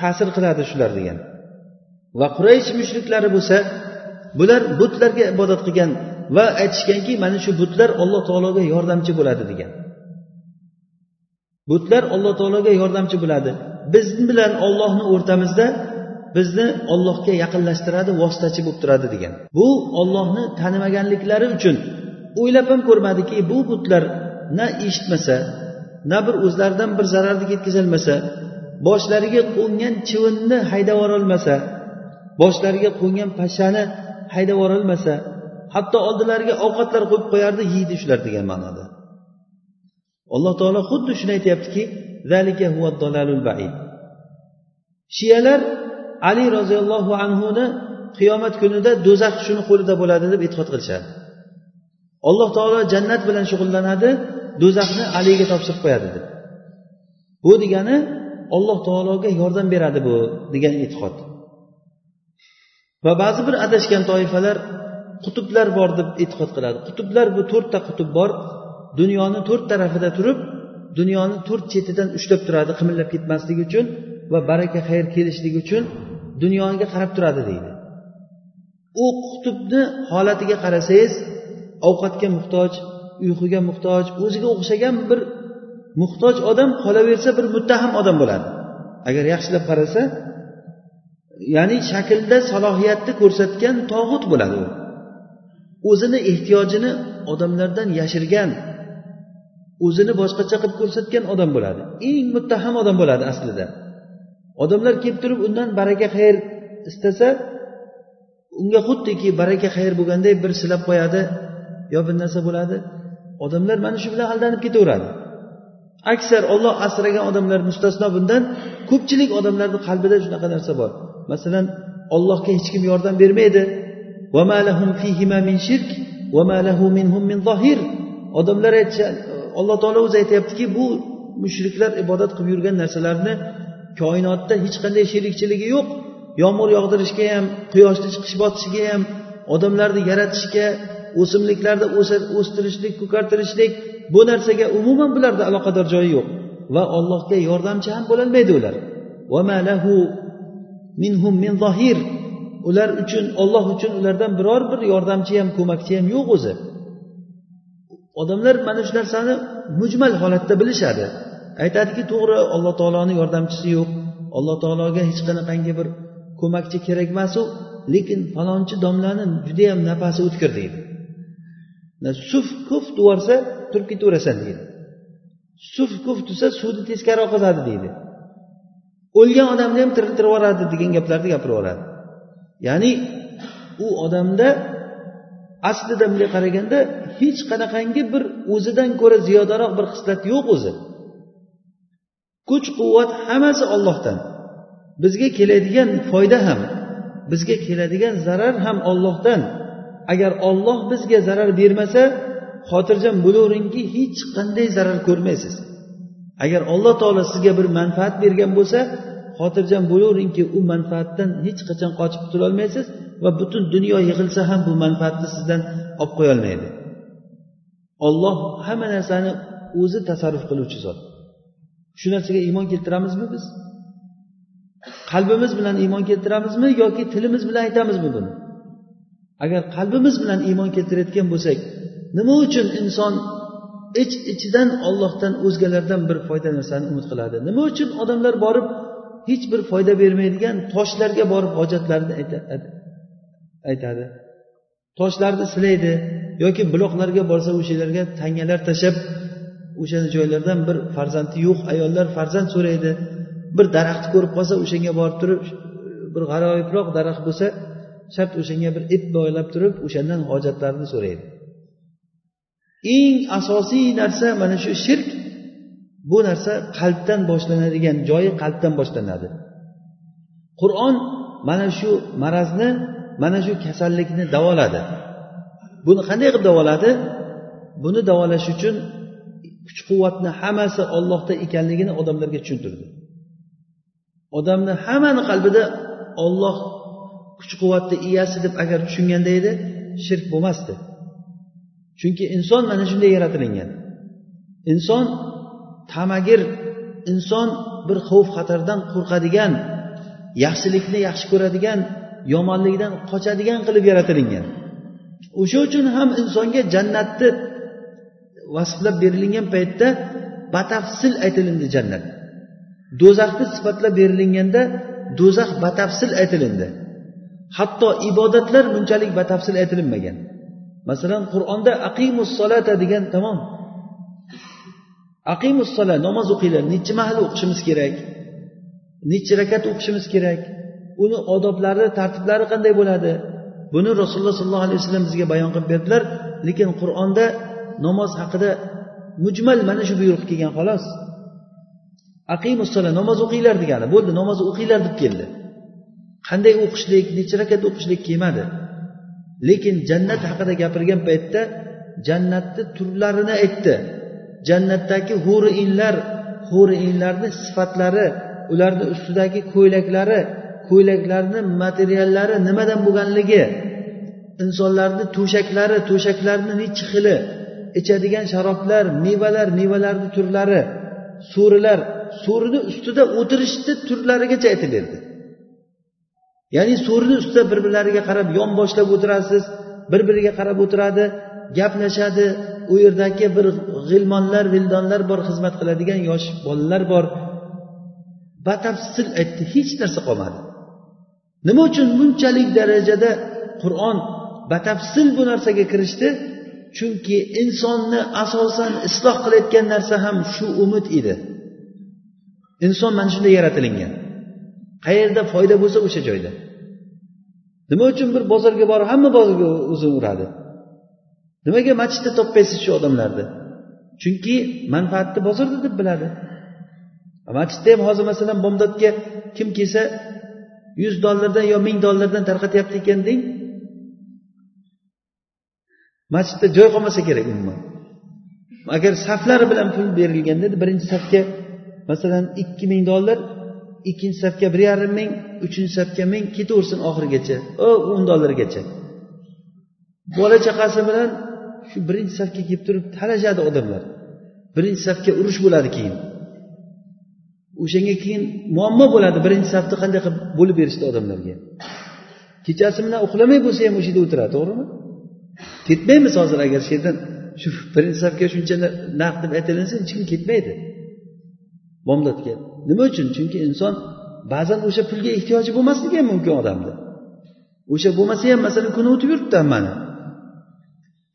ta'sir qiladi shular degan. Va quraysh mushriklari bo'lsa bular butlarga ibodat qilgan va aytishganki mana shu butlar alloh taologa yordamchi bo'ladi degan. Butlar alloh taologa yordamchi bo'ladi. Biz bilan ollohni o'rtamizda bizni ollohga yaqinlashtiradi vositachi bo'lib turadi degan. Bu ollohni tanimaganliklari uchun o'ylab ham ko'rmadiki bu butlar na eshitmasa na bir o'zlaridan bir zararni yetkazolmasa boshlariga qo'ngan chivinni haydab yuborolmasa boshlariga qo'ngan pashshani haydab yuborolmasa hatto oldilariga ovqatlar qo'yib qo'yardi yeydi shular degan ma'noda. Alloh taolo xuddi shuni aytyaptiki shiyalar ali roziyallohu anhuni qiyomat kunida do'zax shuni qo'lida bo'ladi deb e'tiqod qilishadi. Alloh taolo jannat bilan shug'ullanadi do'zaxni aliga topshirib qo'yadi deb. Bu degani olloh taologa yordam beradi bu degan e'tiqod. Va ba'zi bir adashgan toifalar qutublar bor deb e'tiqod qiladi. Qutublar bu to'rtta qutub bor. Dunyoni to'rt tarafida turib dunyoni to'rt chetidan ushlab turadi qimillab ketmasligi uchun va baraka xayr kelishligi uchun. Dunyoga qarab turadi deydi. U qutbni holatiga qarasangiz ovqatga muhtoj uyquga muhtoj o'ziga o'xshagan bir muhtoj odam qolaversa bir muttaham odam bo'ladi. Agar yaxshilab qarasa ya'ni shaklda salohiyatni ko'rsatgan tog'ut bo'ladi u. O'zini ehtiyojini odamlardan yashirgan o'zini boshqacha qilib ko'rsatgan odam bo'ladi. Eng muttaham odam bo'ladi aslida. Odamlar kelib turib undan baraka xayr istasa unga xuddiki baraka xayr bo'lganday bir silab qo'yadi yo bir narsa bo'ladi. Odamlar mana shu bilan aldanib ketaveradi. Aksar olloh asragan odamlar mustasno bundan ko'pchilik odamlarni qalbida shunaqa narsa bor. Masalan ollohga hech kim yordam bermaydi. Odamlar aytishadi alloh taolo o'zi aytyaptiki bu mushriklar ibodat qilib yurgan narsalarni koinotda hech qanday sherikchiligi yo'q. Yomg'ir yog'dirishga ham quyoshni chiqish botishiga ham odamlarni yaratishga o'simliklarni o'stirishlik ko'kartirishlik bu narsaga umuman bularda aloqador joyi yo'q. Va allohga yordamchi ham bo'lolmaydi ular. Minhum min zohir ular uchun olloh uchun ulardan biror bir yordamchi ham ko'makchi ham yo'q o'zi. Odamlar mana shu narsani mujmal holatda bilishadi. Aytadiki to'g'ri alloh taoloni yordamchisi yo'q. Alloh taologa hech qanaqangi bir ko'makchi kerak emasu lekin falonchi domlani judayam nafasi o'tkir deydi. Suf kuf yuborsa turib ketaverasan deydi. Suf kuf desa suvni teskari oqizadi deydi. O'lgan odamni ham tiriltirib yuboradi degan gaplarni gapirib yuboradi ya'ni u odamda aslida bunday qaraganda hech qanaqangi bir o'zidan ko'ra ziyodaroq bir xislat yo'q o'zi. Kuch quvvat hammasi ollohdan bizga keladigan foyda ham bizga keladigan zarar ham ollohdan agar olloh bizga zarar bermasa xotirjam bo'laveringki hech qanday zarar ko'rmaysiz. Agar alloh taolo sizga bir manfaat bergan bo'lsa xotirjam bo'laveringki u manfaatdan hech qachon qochib qutulolmaysiz va butun dunyo yig'ilsa ham bu manfaatni sizdan olib qo'yolmaydi. Olloh hamma narsani o'zi tasarruf qiluvchi zot. Shu narsaga iymon keltiramizmi biz? Qalbimiz bilan iymon keltiramizmi yoki tilimiz bilan aytamizmi buni? Agar qalbimiz bilan iymon keltirayotgan bo'lsak nima uchun inson ich iç ichidan ollohdan o'zgalardan bir foyda narsani umid qiladi? Nima uchun odamlar borib hech bir foyda bermaydigan toshlarga borib hojatlarini aytadi? Toshlarni silaydi yoki buloqlarga borsa o'shalarga tangalar tashlab o'sha joylardan bir farzandi yo'q ayollar farzand so'raydi. Bir daraxtni ko'rib qolsa o'shanga borib turib bir g'aroyibroq daraxt bo'lsa shart o'shanga bir ip boylab turib o'shandan hojatlarini so'raydi. Eng asosiy narsa mana shu shirk. Bu narsa qalbdan boshlanadigan joyi qalbdan boshlanadi. Qur'on mana shu marazni mana shu kasallikni davoladi. Buni qanday qilib davoladi? Buni davolash uchun kuch quvvatni hammasi ollohda ekanligini odamlarga tushuntirdi. Odamni hammani qalbida olloh kuch quvvatni egasi deb agar tushunganda edi shirk bo'lmasdi. Chunki inson mana shunday yaratilingan. Inson tamagir inson bir xavf xatardan qo'rqadigan yaxshilikni yaxshi ko'radigan yomonlikdan qochadigan qilib yaratilingan. O'sha uchun ham insonga jannatni vasflab berilgan paytda batafsil aytilindi jannat. Do'zaxni sifatlab berilganda do'zax batafsil aytilindi. Hatto ibodatlar bunchalik batafsil aytilinmagan. Masalan qur'onda aqimus solata degan tamom. Aqimus sola namoz o'qinglar nechi mahal o'qishimiz kerak? Nechi rakat o'qishimiz kerak? Uni odoblari tartiblari qanday bo'ladi? Buni rasululloh sollallohu alayhi vasallam bizga bayon qilib berdilar. Lekin qur'onda namoz haqida mujmal mana shu buyruq kelgan xolos. Aqimussola namoz o'qinglar degani. Bo'ldi namoz o'qinglar deb keldi. Qanday o'qishlik necha rakat o'qishlik kelmadi. Lekin jannat haqida gapirgan paytda jannatni turlarini aytdi. Jannatdagi huri inlar huri inlarni sifatlari ularni ustidagi ko'ylaklari ko'ylaklarni materiallari nimadan bo'lganligi insonlarni to'shaklari to'shaklarni nechi xili ichadigan sharoblar mevalar mevalarni turlari so'rilar so'rini ustida o'tirishni turlarigacha aytib berdi ya'ni so'rini ustida bir birlariga qarab yonboshlab o'tirasiz bir biriga qarab o'tiradi gaplashadi u yerdagi bir g'ilmonlar vildonlar bor xizmat qiladigan yosh bolalar bor. Batafsil aytdi hech narsa qolmadi. Nima uchun bunchalik darajada qur'on batafsil bu narsaga kirishdi? Chunki insonni asosan isloh qilayotgan narsa ham shu umid edi. Inson mana shunday yaratilingan. Qayerda foyda bo'lsa o'sha joyda. Nima uchun bir bozorga borib hamma bozorga o'zini uradi? Nimaga masjidda topmaysiz shu odamlarni? Chunki manfaatni bozorda deb biladi. Masjidda ham hozir masalan bomdodga kim kelsa yuz dollardan yo ming dollardan tarqatyapti ekan deng masjidda joy qolmasa kerak umuman. Agar saflari bilan pul berilganda birinchi safga masalan ikki ming dollar ikkinchi safga bir yarim ming uchinchi safga ming ketaversin oxirigacha. O o'n dollargacha. Bola chaqasi bilan shu birinchi safga kelib turib talashadi odamlar. Birinchi safga urush bo'ladi keyin. O'shanga keyin muammo bo'ladi birinchi safni qanday qilib bo'lib berishdi odamlarga. Kechasi bilan uxlamay bo'lsa ham o'sha yerda o'tiradi to'g'rimi? Ketmaymiz hozir agar shu yerdan shu prinsipga shuncha naqd deb aytilinsa hech kim ketmaydi. Bomdodga nima uchun? Chunki inson ba'zan o'sha pulga ehtiyoji bo'lmasligi ham mumkin odamni o'sha bo'lmasa ham masalan kuni o'tib yuribdi hammani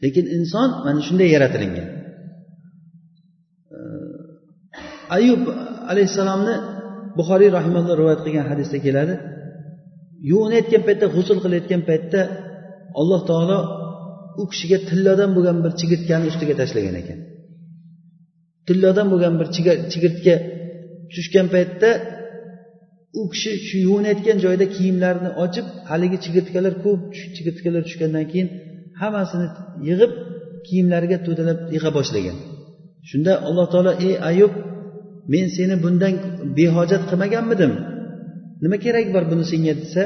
lekin inson mana shunday yaratilingan. Ayub alayhissalomni buxoriy rahimalloh rivoyat qilgan hadisda keladi. Yuvinayotgan paytda g'usul qilayotgan paytda alloh taolo u kishiga tilladan bo'lgan bir chigirtkani ustiga tashlagan ekan. Tilladan bo'lgan bir chigirtka tushgan paytda u kishi shu yuvinayotgan joyda kiyimlarini ochib haligi chigirtkalar ko'p chigirtkalar tushgandan keyin hammasini yig'ib kiyimlariga to'dalab yig'a boshlagan. Shunda alloh taolo ey ayub men seni bundan behojat qilmaganmidim. Nima keragi bor buni senga? desa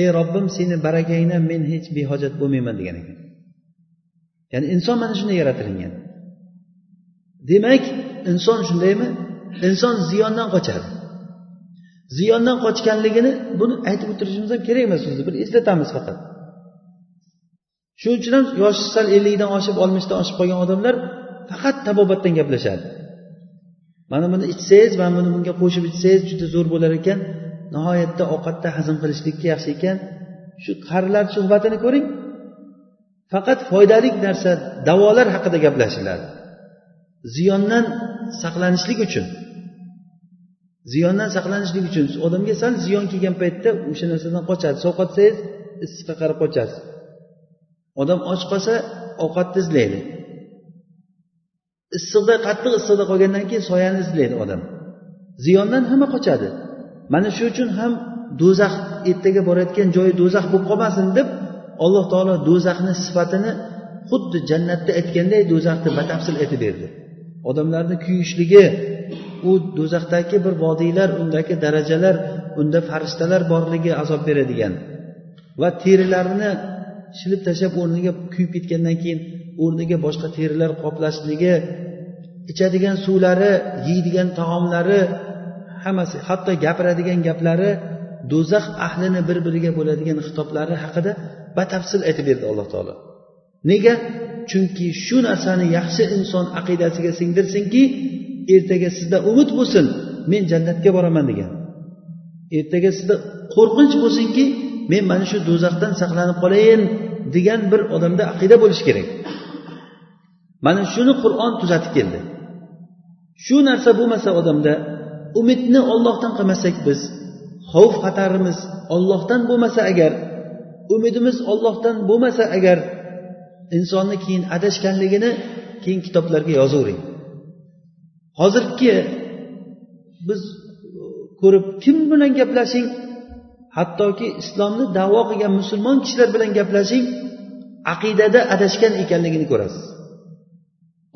ey robbim seni barakangdan men hech behojat bo'lmayman degan ekan. Ya'ni inson mana shunday yaratilingan. Demak inson shundaymi? Inson ziyondan qochadi. Ziyondan qochganligini buni aytib o'tirishimiz ham kerak emas o'zi bir eslatamiz faqat. Shuning uchun ham yoshi sal ellikdan oshib oltmishdan oshib qolgan odamlar faqat tabobatdan gaplashadi. Mana buni ichsangiz mana buni bunga qo'shib ichsangiz juda zo'r bo'lar ekan. Nihoyatda ovqatda hazm qilishlikka yaxshi ekan. Shu qarilar suhbatini ko'ring. Faqat foydali narsa davolar haqida gaplashiladi ziyondan saqlanishlik uchun. Ziyondan saqlanishlik uchun. Odamga sal ziyon kelgan paytda o'sha narsadan qochadi sovqatsangiz issiqqa qarab qochasiz. Odam och qolsa ovqatni izlaydi issiqda qattiq issiqda qolgandan keyin soyani izlaydi odam. Ziyondan hamma qochadi. Mana shu uchun ham do'zax ertaga borayotgan joyi do'zax bo'lib qolmasin deb alloh taolo do'zaxni sifatini xuddi jannatda aytganday do'zaxni batafsil aytib berdi. Odamlarni kuyishligi u do'zaxdagi bir vodiylar undagi darajalar unda farishtalar borligi azob beradigan va terilarini shilib tashlab o'rniga kuyib ketgandan keyin o'rniga boshqa terilar qoplashligi ichadigan suvlari yeydigan taomlari hammasi hatto gapiradigan gaplari do'zax ahlini bir biriga bo'ladigan xitoblari haqida batafsil aytib berdi alloh taolo. Nega? Chunki shu narsani yaxshi inson aqidasiga singdirsinki ertaga sizda umid bo'lsin men jannatga boraman degan. Ertaga sizda qo'rqinch bo'lsinki men mana shu do'zaxdan saqlanib qolayin degan bir odamda aqida bo'lishi kerak. Mana shuni qur'on tuzatib keldi. Shu narsa bo'lmasa odamda umidni ollohdan qilmasak biz xavf xatarimiz ollohdan bo'lmasa agar umidimiz ollohdan bo'lmasa agar insonni keyin adashganligini keyin kitoblarga yozavering. Hozirgi biz e, ko'rib kim bilan gaplashing hattoki islomni davo qilgan musulmon kishilar bilan gaplashing aqidada adashgan ekanligini ko'rasiz.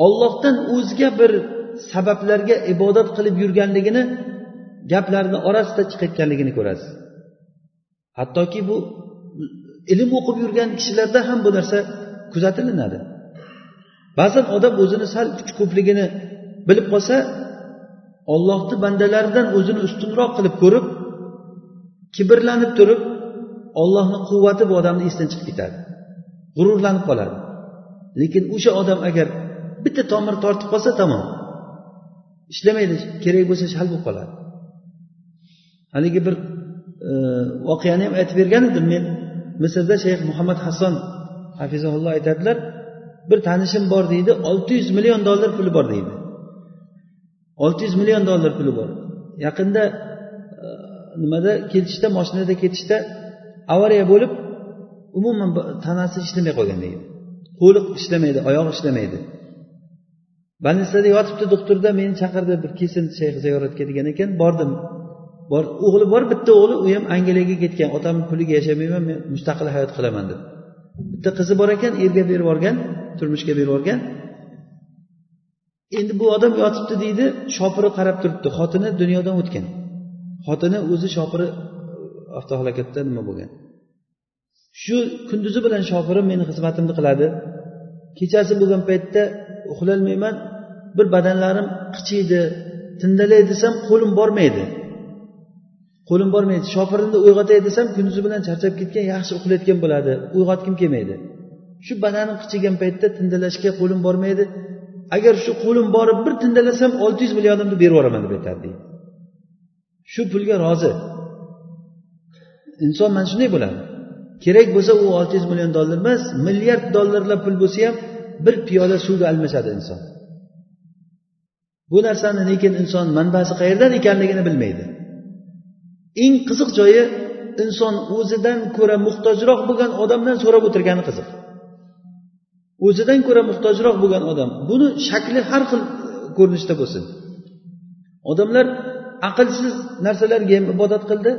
Ollohdan o'zga bir sabablarga ibodat qilib yurganligini gaplarni orasida chiqayotganligini ko'rasiz. Hattoki bu ilm o'qib yurgan kishilarda ham bu narsa kuzatilinadi. Ba'zan odam o'zini sal kuch ko'pligini bilib qolsa ollohni bandalaridan o'zini ustunroq qilib ko'rib kibrlanib turib ollohni quvvati bu odamni esdan chiqib ketadi g'ururlanib qoladi. Lekin o'sha odam agar bitta tomir tortib qolsa tamom ishlamaydi kerak bo'lsa shal bo'lib qoladi. Haligi bir e, voqeani ham aytib bergan edim men. Misrda shayx muhammad hasson hafizaulloh aytadilar bir tanishim bor deydi olti yuz million dollar puli bor deydi. olti yuz million dollar puli bor. Yaqinda e, nimada? Ketishda moshinada ketishda avariya bo'lib umuman tanasi ishlamay qolgan deydi. Qo'li ishlamaydi oyog'i ishlamaydi. Больницада yotibdi doktorda meni chaqirdi bir kelsin shayx ziyoratga degan ekan bordim. Bor o'g'li bor bitta o'g'li u ham angliyaga ketgan. Otamni puliga yashamayman men mustaqil hayot qilaman deb. Bitta qizi bor ekan erga berib yuborgan turmushga berib yuborgan. Endi bu odam yotibdi deydi shopiri qarab turibdi. Xotini dunyodan o'tgan. Xotini o'zi shopiri avtohalokatda nima bo'lgan? Shu kunduzi bilan shofirim meni xizmatimni qiladi. Kechasi bo'lgan paytda uxlolmayman bir badanlarim qichiydi tindalay desam qo'lim bormaydi. Qo'lim bormaydi shofirimni uyg'otay desam kunduzi bilan charchab ketgan yaxshi uxlayotgan bo'ladi. Uyg'otgim kelmaydi? Shu badanim qichigan paytda tindalashga qo'lim bormaydi. Agar shu qo'lim borib bir tindalasam olti yuz millionimni berib yuboraman deb aytadi deydi shu pulga rozi. Inson mana shunday bo'ladi. Kerak bo'lsa u olti yuz million dollar emas milliard dollarlab pul bo'lsa ham bir piyola suvga almashadi inson. Bu narsani lekin inson manbasi qayerdan ekanligini bilmaydi. eng qiziq joyi inson o'zidan ko'ra muhtojroq bo'lgan odamdan so'rab o'tirgani qiziq. O'zidan ko'ra muhtojroq bo'lgan odam buni shakli har xil e, ko'rinishda bo'lsin. Odamlar aqlsiz narsalarga ham ibodat qildi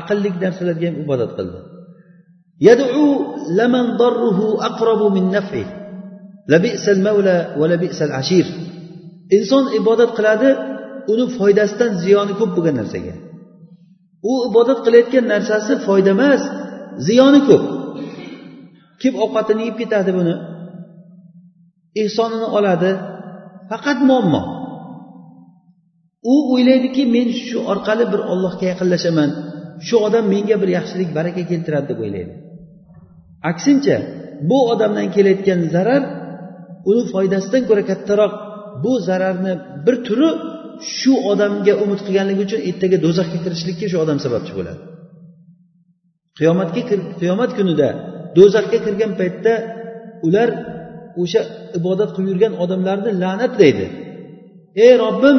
aqlli narsalarga ham ibodat qildi. Yadu laman darruhu aqrabu min naf'i. Labisal mavla va labisal ashir. Inson ibodat qiladi uni foydasidan ziyoni ko'p bo'lgan narsaga. U ibodat qilayotgan narsasi foyda emas ziyoni ko'p. Kim ovqatini yeb ketadi buni? Ehsonini oladi faqat muammo. U o'ylaydiki men shu orqali bir ollohga yaqinlashaman. Shu odam menga bir yaxshilik baraka keltiradi deb o'ylaydi. Aksincha bu odamdan kelayotgan zarar uni foydasidan ko'ra kattaroq bu zararni bir turi shu odamga umid qilganligi uchun ertaga do'zaxga kirishlikka shu odam sababchi bo'ladi. Qiyomatga qiyomat kunida do'zaxga kirgan paytda ular o'sha ibodat qilib yurgan odamlarni la'natlaydi. Ey robbim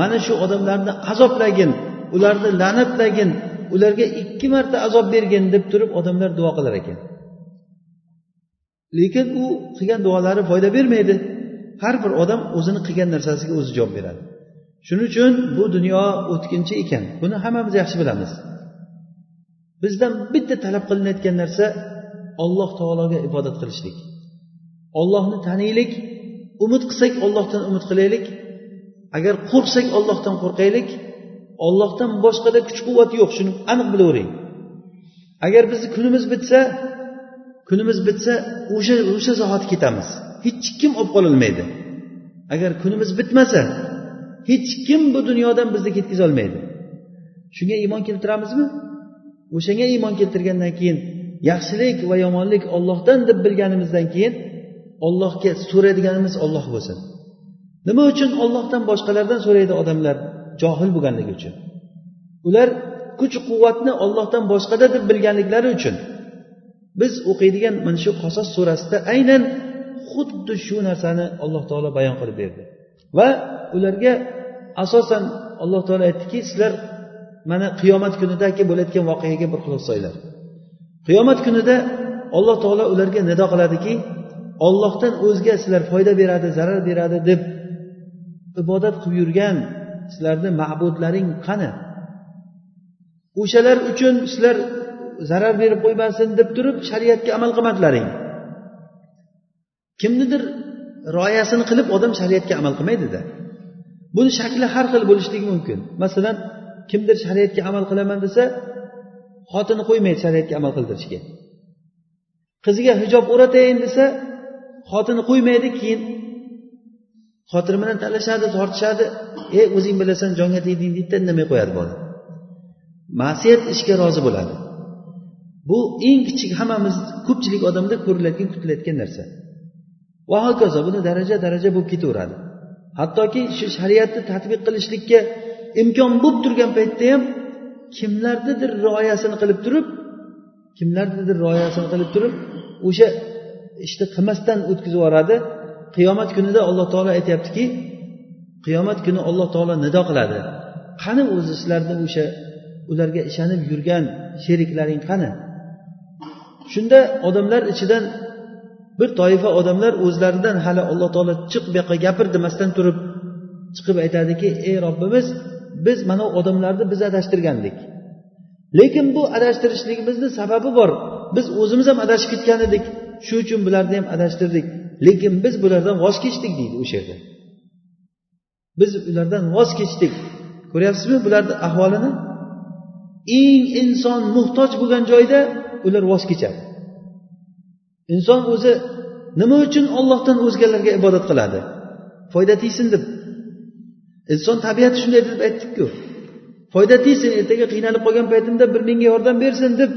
mana shu odamlarni azoblagin ularni la'natlagin ularga ikki marta azob bergin deb turib odamlar duo qilar ekan. Lekin u qilgan duolari foyda bermaydi. Har bir odam o'zini qilgan narsasiga o'zi javob beradi. Shuning uchun bu dunyo o'tkinchi ekan. Buni hammamiz yaxshi bilamiz. Bizdan bitta talab qilinayotgan narsa alloh taologa ibodat qilishlik. Ollohni taniylik umid qilsak ollohdan umid qilaylik. Agar qo'rqsak ollohdan qo'rqaylik. Ollohdan boshqada kuch quvvat yo'q shuni aniq bilavering agar bizni kunimiz bitsa kunimiz bitsa o'sha o'sha zahoti ketamiz. Hech kim olib qololmaydi agar kunimiz bitmasa hech kim bu dunyodan bizni ketkazolmaydi. Shunga iymon keltiramizmi? O'shanga iymon keltirgandan keyin yaxshilik va yomonlik ollohdan deb bilganimizdan keyin ollohga so'raydiganimiz olloh bo'lsin. Nima uchun ollohdan boshqalardan so'raydi odamlar johil bo'lganligi uchun? Ular kuch quvvatni ollohdan boshqada deb bilganliklari uchun. Biz o'qiydigan mana shu qasos surasida aynan xuddi shu narsani alloh taolo bayon qilib berdi. Va ularga asosan alloh taolo aytdiki sizlar mana qiyomat kunidagi bo'layotgan voqeaga bir quloq solinglar. Qiyomat kunida alloh taolo ularga nido qiladiki ollohdan o'zga sizlar foyda beradi zarar beradi deb ibodat qilib yurgan sizlarni ma'budlaring qani? O'shalar uchun sizlar zarar berib qo'ymasin deb turib shariatga amal qilmadilaring. Kimnidir rioyasini qilib odam shariatga amal qilmaydida. Buni shakli har xil bo'lishligi mumkin. Masalan kimdir shariatga amal qilaman desa xotini qo'ymaydi shariatga amal qildirishga. Qiziga hijob o'ratayin desa xotini qo'ymaydi keyin xotini bilan talashadi tortishadi. E o'zing bilasan jonga tegding deydida indamay qo'yadi bola. Ma'siyat ishga rozi bo'ladi. Bu eng kichik hammamiz ko'pchilik odamda ko'rilayotgan kutilayotgan narsa. Va hokazo buni daraja daraja bo'lib ketaveradi. Hattoki shu shariatni tadbiq qilishlikka imkon bo'lib turgan paytda ham kimlarnidir rioyasini qilib turib kimlarnidir rioyasini qilib turib o'sha ishni qilmasdan o'tkazib yuboradi. Qiyomat kunida alloh taolo aytyaptiki qiyomat kuni alloh taolo nido qiladi. Qani o'zi sizlarni o'sha ularga ishonib yurgan sheriklaring qani? Shunda odamlar ichidan bir toifa odamlar o'zlaridan hali alloh taolo chiq bu yoqqa gapir demasdan turib chiqib aytadiki ey robbimiz biz mana odamlarni biz adashtirgandik. Lekin bu adashtirishligimizni sababi bor. Biz o'zimiz ham adashib ketgan edik. Shu uchun bularni ham adashtirdik. Lekin biz bulardan voz kechdik deydi o'sha yerda biz ulardan voz kechdik. Ko'ryapsizmi bularni ahvolini? Eng inson muhtoj bo'lgan joyda ular voz kechadi. Inson o'zi nima uchun ollohdan o'zgalarga ibodat qiladi? Foyda tegsin deb. Inson tabiati shunday deb aytdikku. Foyda tegsin ertaga qiynalib qolgan paytimda bir menga yordam bersin deb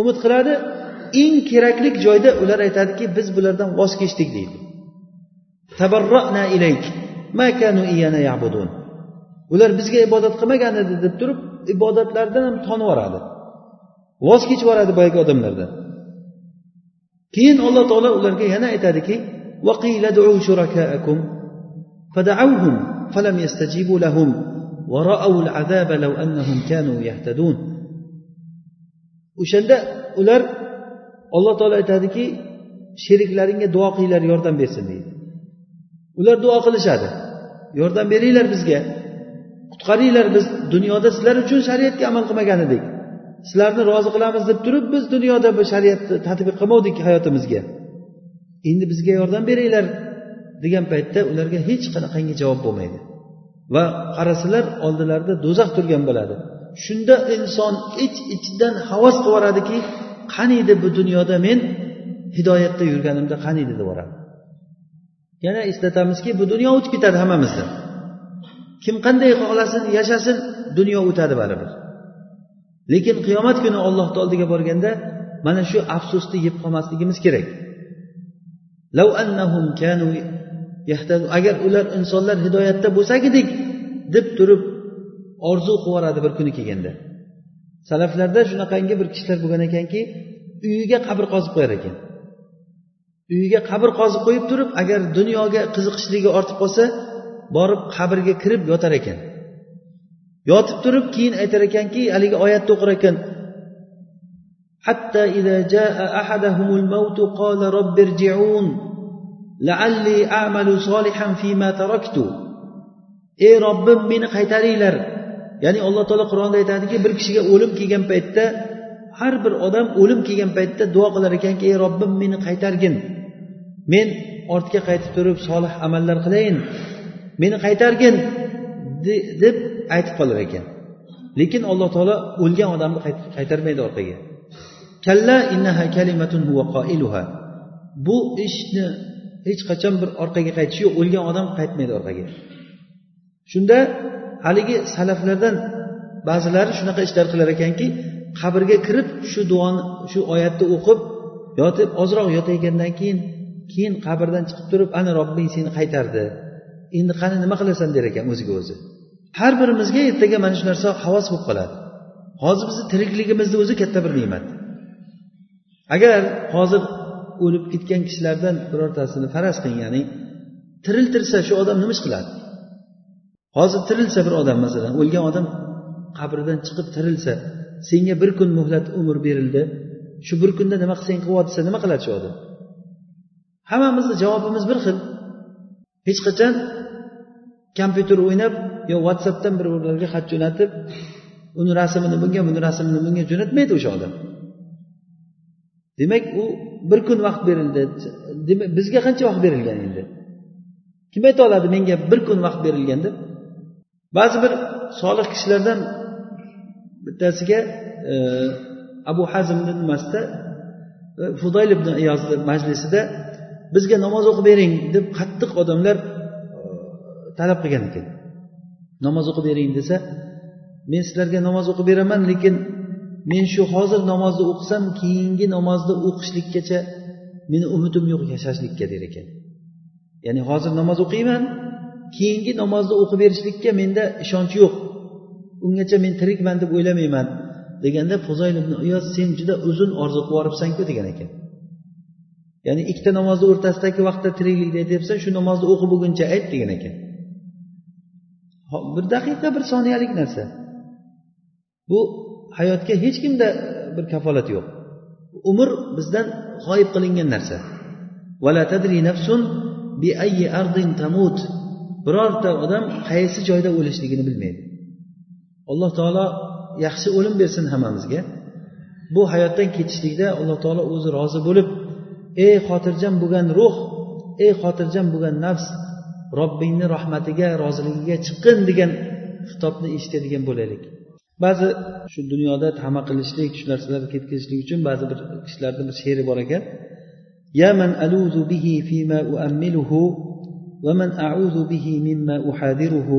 umid qiladi. Eng kerakli joyda ular aytadiki biz bulardan voz kechdik deydi. Ilayk. Ma kanu iyana ya'budun. Ular bizga ibodat qilmagan edi deb turib ibodatlardan ham tonib yuboradi voz kechib yuboradi boyagi odamlardan. keyin alloh taolo ularga yana aytadiki فدعوهم فلم يستجيبوا لهم ورأوا العذاب لو أنهم كانوا يهتدون o'shanda ular alloh taolo aytadiki sheriklaringga duo qilinglar yordam bersin deydi ular duo qilishadi yordam beringlar bizga qutqaringlar biz dunyoda sizlar uchun shariatga amal qilmagan edik Sizlarni rozi qilamiz deb turib biz dunyoda bu shariatni tadbiq qilmovdik hayotimizga. Endi bizga yordam beringlar degan paytda ularga hech qanaqangi javob bo'lmaydi. Va qarasalar oldilarida do'zax turgan bo'ladi. Shunda inson ich ichidan havas qilib yuboradiki qaniydi bu dunyoda men? Hidoyatda yurganimda qaniydi deb yuboradi. Yana eslatamizki bu dunyo o'tib ketadi hammamizni. Kim qanday xohlasin yashasin dunyo o'tadi baribir. Lekin qiyomat kuni ollohni oldiga borganda mana shu afsusni yeb qolmasligimiz kerak. Agar ular insonlar hidoyatda bo'lsagidik deb turib orzu qilib yuboradi bir kuni kelganda. Salaflarda shunaqangi bir kishilar bo'lgan ekanki uyiga qabr qozib qo'yar ekan. Uyiga qabr qozib qo'yib turib agar dunyoga qiziqishligi ortib qolsa borib qabrga kirib yotar ekan. yotib turib keyin aytar ekanki haligi oyatni o'qir ekan حتى إذا جاء أحدهم الموت قال رب ارجعون لعلي أعمل صالحا فيما تركت ey robbim meni qaytaringlar ya'ni alloh taolo qur'onda aytadiki bir kishiga o'lim kelgan paytda har bir odam o'lim kelgan paytda duo qilar ekanki ey robbim meni qaytargin men ortga qaytib turib solih amallar qilayin meni qaytargin Deb aytib qolar ekan. Lekin alloh taolo o'lgan odamni qaytarmaydi orqaga. Kalla innaha kalimatun huwa qailuha. Bu ishni hech qachon bir orqaga qaytish yo'q o'lgan odam qaytmaydi orqaga. Shunda haligi salaflardan ba'zilari shunaqa ishlar qilar ekanki qabrga kirib shu duoni shu oyatni o'qib yotib ozroq yotayotgandan keyin keyin qabrdan chiqib turib ana robbing seni qaytardi. Endi qani nima qilasan der ekan o'ziga o'zi. Har birimizga ertaga mana shu narsa havas bo'lib qoladi. Hozir bizni tirikligimizni o'zi katta bir ne'mat. Agar hozir o'lib ketgan kishilardan birortasini faraz qiling ya'ni tiriltirsa shu odam nima ish qiladi? Hozir tirilsa bir odam masalan o'lgan odam qabridan chiqib tirilsa senga bir kun muhlat umr berildi shu bir kunda nima qilsang qilyot desa nima qiladi shu odam? Hammamizni javobimiz bir xil. Hech qachon kompyuter o'ynab yo whatsappdan bir birlariga xat jo'natib uni rasmini bunga buni rasmini bunga jo'natmaydi o'sha odam. Demak u bir kun vaqt berildi. Demak bizga qancha vaqt berilgan endi? Kim ayta oladi menga bir kun vaqt berilgan deb ba'zi bir solih kishilardan bittasiga e, abu hazmni nimasida fudoyl fudayl ibn iyozni majlisida bizga namoz o'qib bering deb qattiq odamlar talab qilgan ekan. Namoz o'qib bering desa men sizlarga namoz o'qib beraman lekin men shu hozir namozni o'qisam keyingi namozni o'qishlikkacha meni umidim yo'q yashashlikka der ekan. Ya'ni hozir namoz o'qiyman keyingi namozni o'qib berishlikka menda ishonch yo'q. Ungacha men tirikman deb o'ylamayman deganda fuzoyl ibn uyoz sen juda uzun orzu qilib yuboribsanku degan ekan. Ya'ni ikkita namozni o'rtasidagi vaqtda tiriklikda aytyapsan shu namozni o'qib bo'lguncha ayt degan ekan. Bir daqiqa bir soniyalik narsa. Bu hayotga hech kimda bir kafolat yo'q. Umr bizdan g'oyib qilingan narsa. Birorta odam qaysi joyda o'lishligini bilmaydi. Alloh taolo yaxshi o'lim bersin hammamizga. Bu hayotdan ketishlikda alloh taolo o'zi rozi bo'lib ey xotirjam bo'lgan ruh ey xotirjam bo'lgan nafs robbingni rahmatiga roziligiga chiqqin degan xitobni eshitadigan bo'laylik ba'zi shu dunyoda tama qilishlik shu narsalarni ketkazishlik uchun ba'zi bir kishilarni bir she'ri bor ekan يا من ألوذ به فيما أؤمله ومن أعوذ به مما أحاذره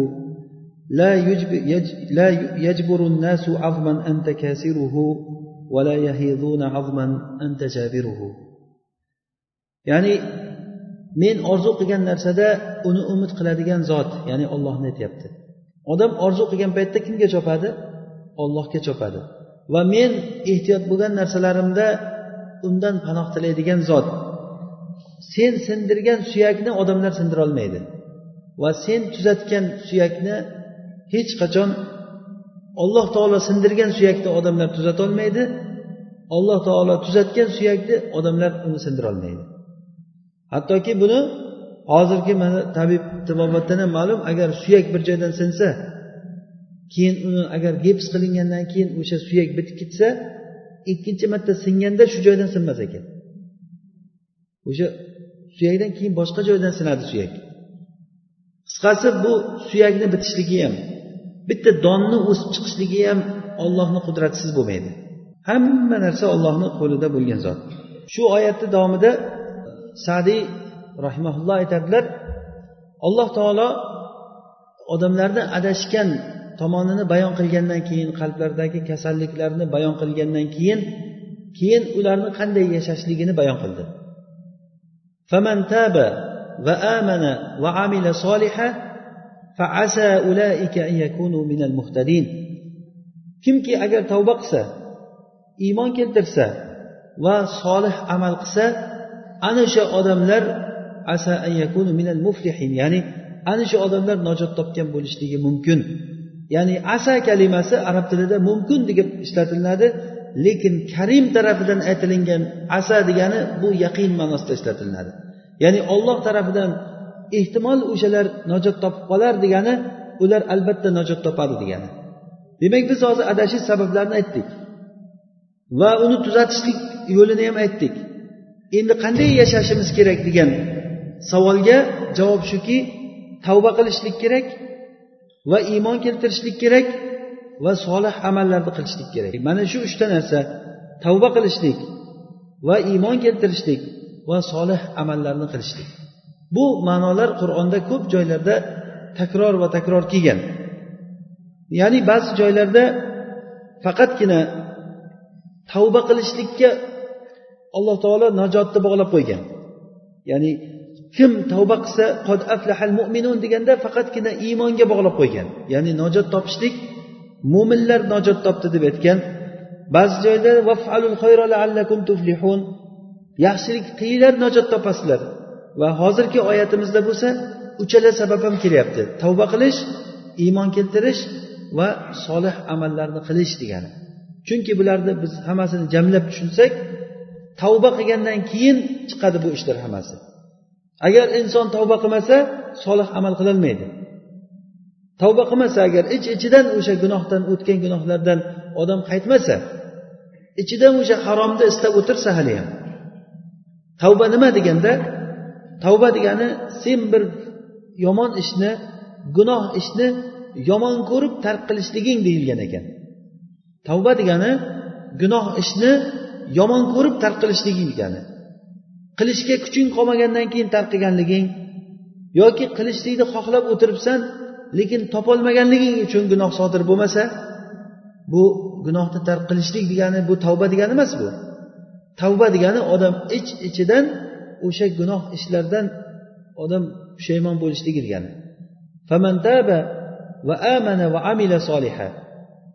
لا يجب يج لا يجبر الناس عظما أنت كاسره ولا يهيضون عظما أنت جابره ya'ni men orzu qilgan narsada uni umid qiladigan zot ya'ni ollohni aytyapti. Odam orzu qilgan paytda kimga chopadi? Ollohga chopadi. Va men ehtiyot bo'lgan narsalarimda undan panoh tilaydigan zot. Sen sindirgan suyakni odamlar sindirolmaydi va sen tuzatgan suyakni hech qachon alloh taolo sindirgan suyakni odamlar tuzatolmaydi alloh taolo tuzatgan suyakni odamlar uni sindirolmaydi hattoki buni hozirgi mana tabib tibobatdan ham ma'lum agar suyak bir joydan sinsa keyin uni agar gips qilingandan keyin o'sha suyak bitib ketsa ikkinchi marta singanda shu joydan sinmas ekan. O'sha suyakdan keyin boshqa joydan sinadi suyak. Qisqasi bu suyakni bitishligi ham bitta donni o'sib chiqishligi ham ollohni qudratisiz bo'lmaydi. Hamma narsa ollohni qo'lida bo'lgan zot. Shu oyatni davomida sadiy rahimaulloh aytadilar alloh taolo odamlarni adashgan tomonini bayon qilgandan keyin qalblaridagi kasalliklarni bayon qilgandan keyin keyin ularni qanday yashashligini bayon qildi فمن تاب وآمن وعمل صالحا فعسى أولئك أن يكونوا من المهتدين kimki agar tavba qilsa iymon keltirsa va solih amal qilsa ana o'sha odamlar asa an yakunu minal muflihin ya'ni ana shu odamlar najot topgan bo'lishligi mumkin. Ya'ni asa kalimasi arab tilida mumkin deb ishlatiladi lekin karim tarafidan aytilingan asa degani bu yaqin ma'nosida ishlatiladi. Ya'ni olloh tarafidan ehtimol o'shalar najot topib qolar degani ular albatta najot topadi degani. Demak biz hozir adashish sabablarini aytdik va uni tuzatishlik yo'lini ham aytdik. Endi qanday yashashimiz kerak degan savolga javob shuki tavba qilishlik kerak va iymon keltirishlik kerak va solih amallarni qilishlik kerak. Mana shu uchta narsa tavba qilishlik va iymon keltirishlik va solih amallarni qilishlik. Bu ma'nolar qur'onda ko'p joylarda takror va takror kelgan. Ya'ni ba'zi joylarda faqatgina tavba qilishlikka alloh taolo najotni bog'lab qo'ygan. Ya'ni kim tavba qilsa qod aflahal mu'minun deganda faqatgina iymonga bog'lab qo'ygan. Ya'ni najot topishlik mo'minlar najot topdi deb aytgan. Ba'zi joyda tuflihun yaxshilik qilinglar najot topasizlar. Va hozirgi oyatimizda bo'lsa uchala sabab ham kelyapti. Tavba qilish iymon keltirish va solih amallarni qilish degani. Chunki bularni biz hammasini jamlab tushunsak tavba qilgandan keyin chiqadi bu ishlar hammasi. Agar inson tavba qilmasa solih amal qilolmaydi. Tavba qilmasa agar ich ichidan o'sha gunohdan o'tgan gunohlardan odam qaytmasa ichidan o'sha haromni istab o'tirsa hali ham. Tavba nima deganda tavba degani sen bir yomon ishni gunoh ishni yomon ko'rib tark qilishliging deyilgan ekan. Tavba degani gunoh ishni yomon ko'rib tark qilishliging degani qilishga kuching qolmagandan keyin tark qilganliging yoki qilishlikni xohlab o'tiribsan lekin topolmaganliging uchun gunoh sodir bo'lmasa bu gunohni tark qilishlik degani bu tavba degani emas bu. Tavba degani odam ich ichidan o'sha gunoh ishlardan odam pushaymon bo'lishligi degani va amana va amila soliha.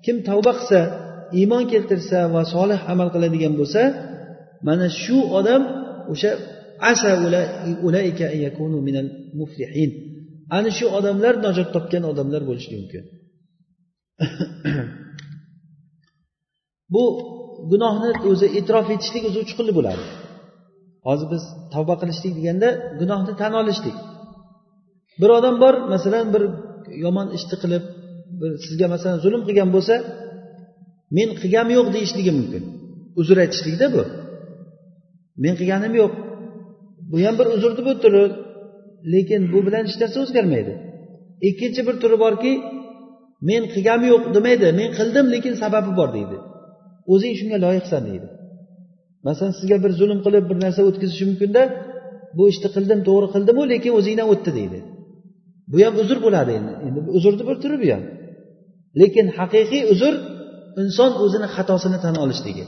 Kim tavba qilsa iymon keltirsa va solih amal qiladigan bo'lsa mana shu odam o'sha asha ulaika yakunu minal muflihin. Ana shu odamlar najot topgan odamlar bo'lishi mumkin. Bu gunohni o'zi e'tirof etishlik o'zi uch xilli bo'ladi. Hozir biz tavba qilishlik deganda gunohni tan olishlik. Bir odam bor masalan bir yomon ishni qilib bir sizga masalan zulm qilgan bo'lsa men qilganim yo'q deyishligi mumkin. Uzr aytishlikda bu. Men qilganim yo'q. Bu ham bir uzr deb o'tirib lekin bu bilan hech narsa o'zgarmaydi. Ikkinchi bir turi borki men qilganim yo'q demaydi. Men qildim lekin sababi bor deydi. O'zing shunga loyiqsan deydi. Masalan sizga bir zulm qilib bir narsa o'tkazishi mumkinda bu ishni qildim to'g'ri qildimu lekin o'zingdan o'tdi deydi. Bu ham uzr bo'ladi endi. Endi uzrni bir turi bu ham. Lekin haqiqiy uzr inson o'zini xatosini tan olishligi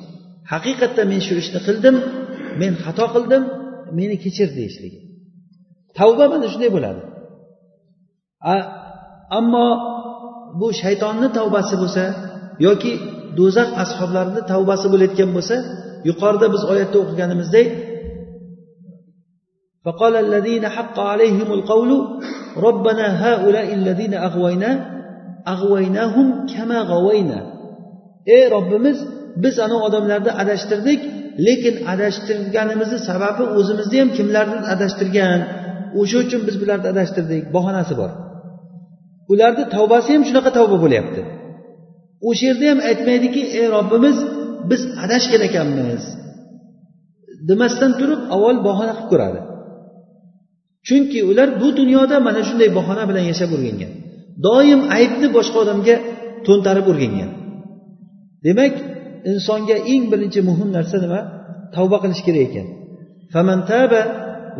haqiqatda men shu ishni qildim men xato qildim meni kechir deyishligi tavba mana shunday bo'ladi ammo bu shaytonni tavbasi bo'lsa yoki do'zax ashoblarini tavbasi bo'layotgan bo'lsa yuqorida biz oyatda o'qiganimizdek فقال الذين حق عليهم القول ربنا هؤلاء الذين أغوينا أغويناهم كما غوينا Ey robbimiz biz ana odamlarni adashtirdik lekin adashtirganimizni sababi o'zimizni ham kimlardir adashtirgan? O'sha uchun biz bularni adashtirdik bahonasi bor. Ularni tavbasi ham shunaqa tavba bo'lyapti. O'sha yerda ham aytmaydiki ey robbimiz biz adashgan ekanmiz. Demasdan turib avval bahona qilib ko'radi. Chunki ular bu dunyoda mana shunday bahona bilan yashab o'rgangan. Doim aybni boshqa odamga to'ntarib o'rgangan. Demak insonga eng birinchi muhim narsa nima? Tavba qilish kerak ekan.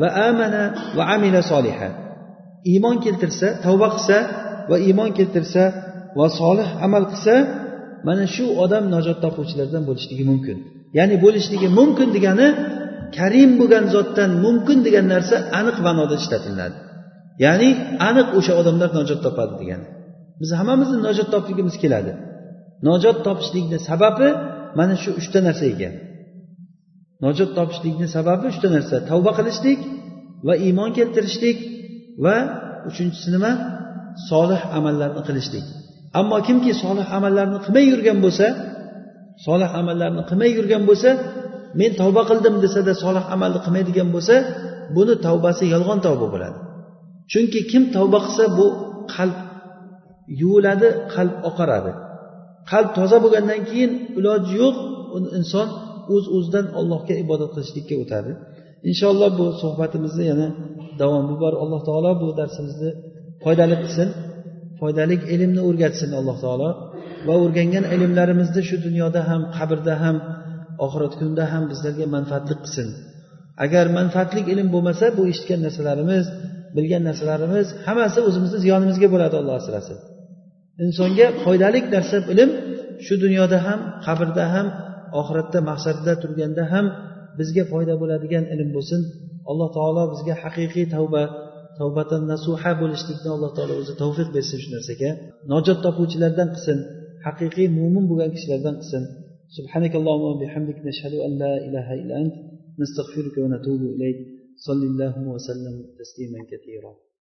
Va amana va amila soliha iymon keltirsa tavba qilsa va iymon keltirsa va solih amal qilsa mana shu odam najot topuvchilardan bo'lishligi mumkin. Ya'ni bo'lishligi mumkin degani karim bo'lgan zotdan mumkin degan narsa aniq ma'noda ishlatiladi. Ya'ni aniq o'sha odamlar najot topadi degani. Biz hammamizni najot topligimiz keladi. Nojot topishlikni sababi mana shu uchta narsa ekan. Nojot topishlikni sababi uchta narsa tavba qilishlik va iymon keltirishlik va uchinchisi nima? Solih amallarni qilishlik. Ammo kimki solih amallarni qilmay yurgan bo'lsa solih amallarni qilmay yurgan bo'lsa men tavba qildim desada solih amalni qilmaydigan bo'lsa buni tavbasi yolg'on tavba bo'ladi. Chunki kim tavba qilsa bu qalb yuviladi qalb oqaradi. Qalb toza bo'lgandan keyin iloji yo'q inson o'z uz o'zidan allohga ibodat qilishlikka o'tadi. Inshaalloh bu suhbatimizni yana davomi bor. Alloh taolo bu darsimizni foydali qilsin foydali ilmni o'rgatsin alloh taolo va o'rgangan ilmlarimizni shu dunyoda ham qabrda ham oxirat kunida ham bizlarga manfaatli qilsin. Agar manfaatli ilm bo'lmasa bu eshitgan narsalarimiz bilgan narsalarimiz hammasi o'zimizni ziyonimizga bo'ladi alloh asrasin. insonga foydali narsa ilm shu dunyoda ham qabrda ham oxiratda maqsadda turganda ham bizga foyda bo'ladigan ilm bo'lsin alloh taolo bizga haqiqiy tavba tavbatan nasuha bo'lishlikni alloh taolo o'zi tavfiq bersin shu narsaga najot topuvchilardan qilsin haqiqiy mo'min bo'lgan kishilardan qilsin سبحانك اللهم وبحمدك نشهد أن لا إله إلا أنت نستغفرك ونتوب إليك صلى الله وسلم تسليما كثيرا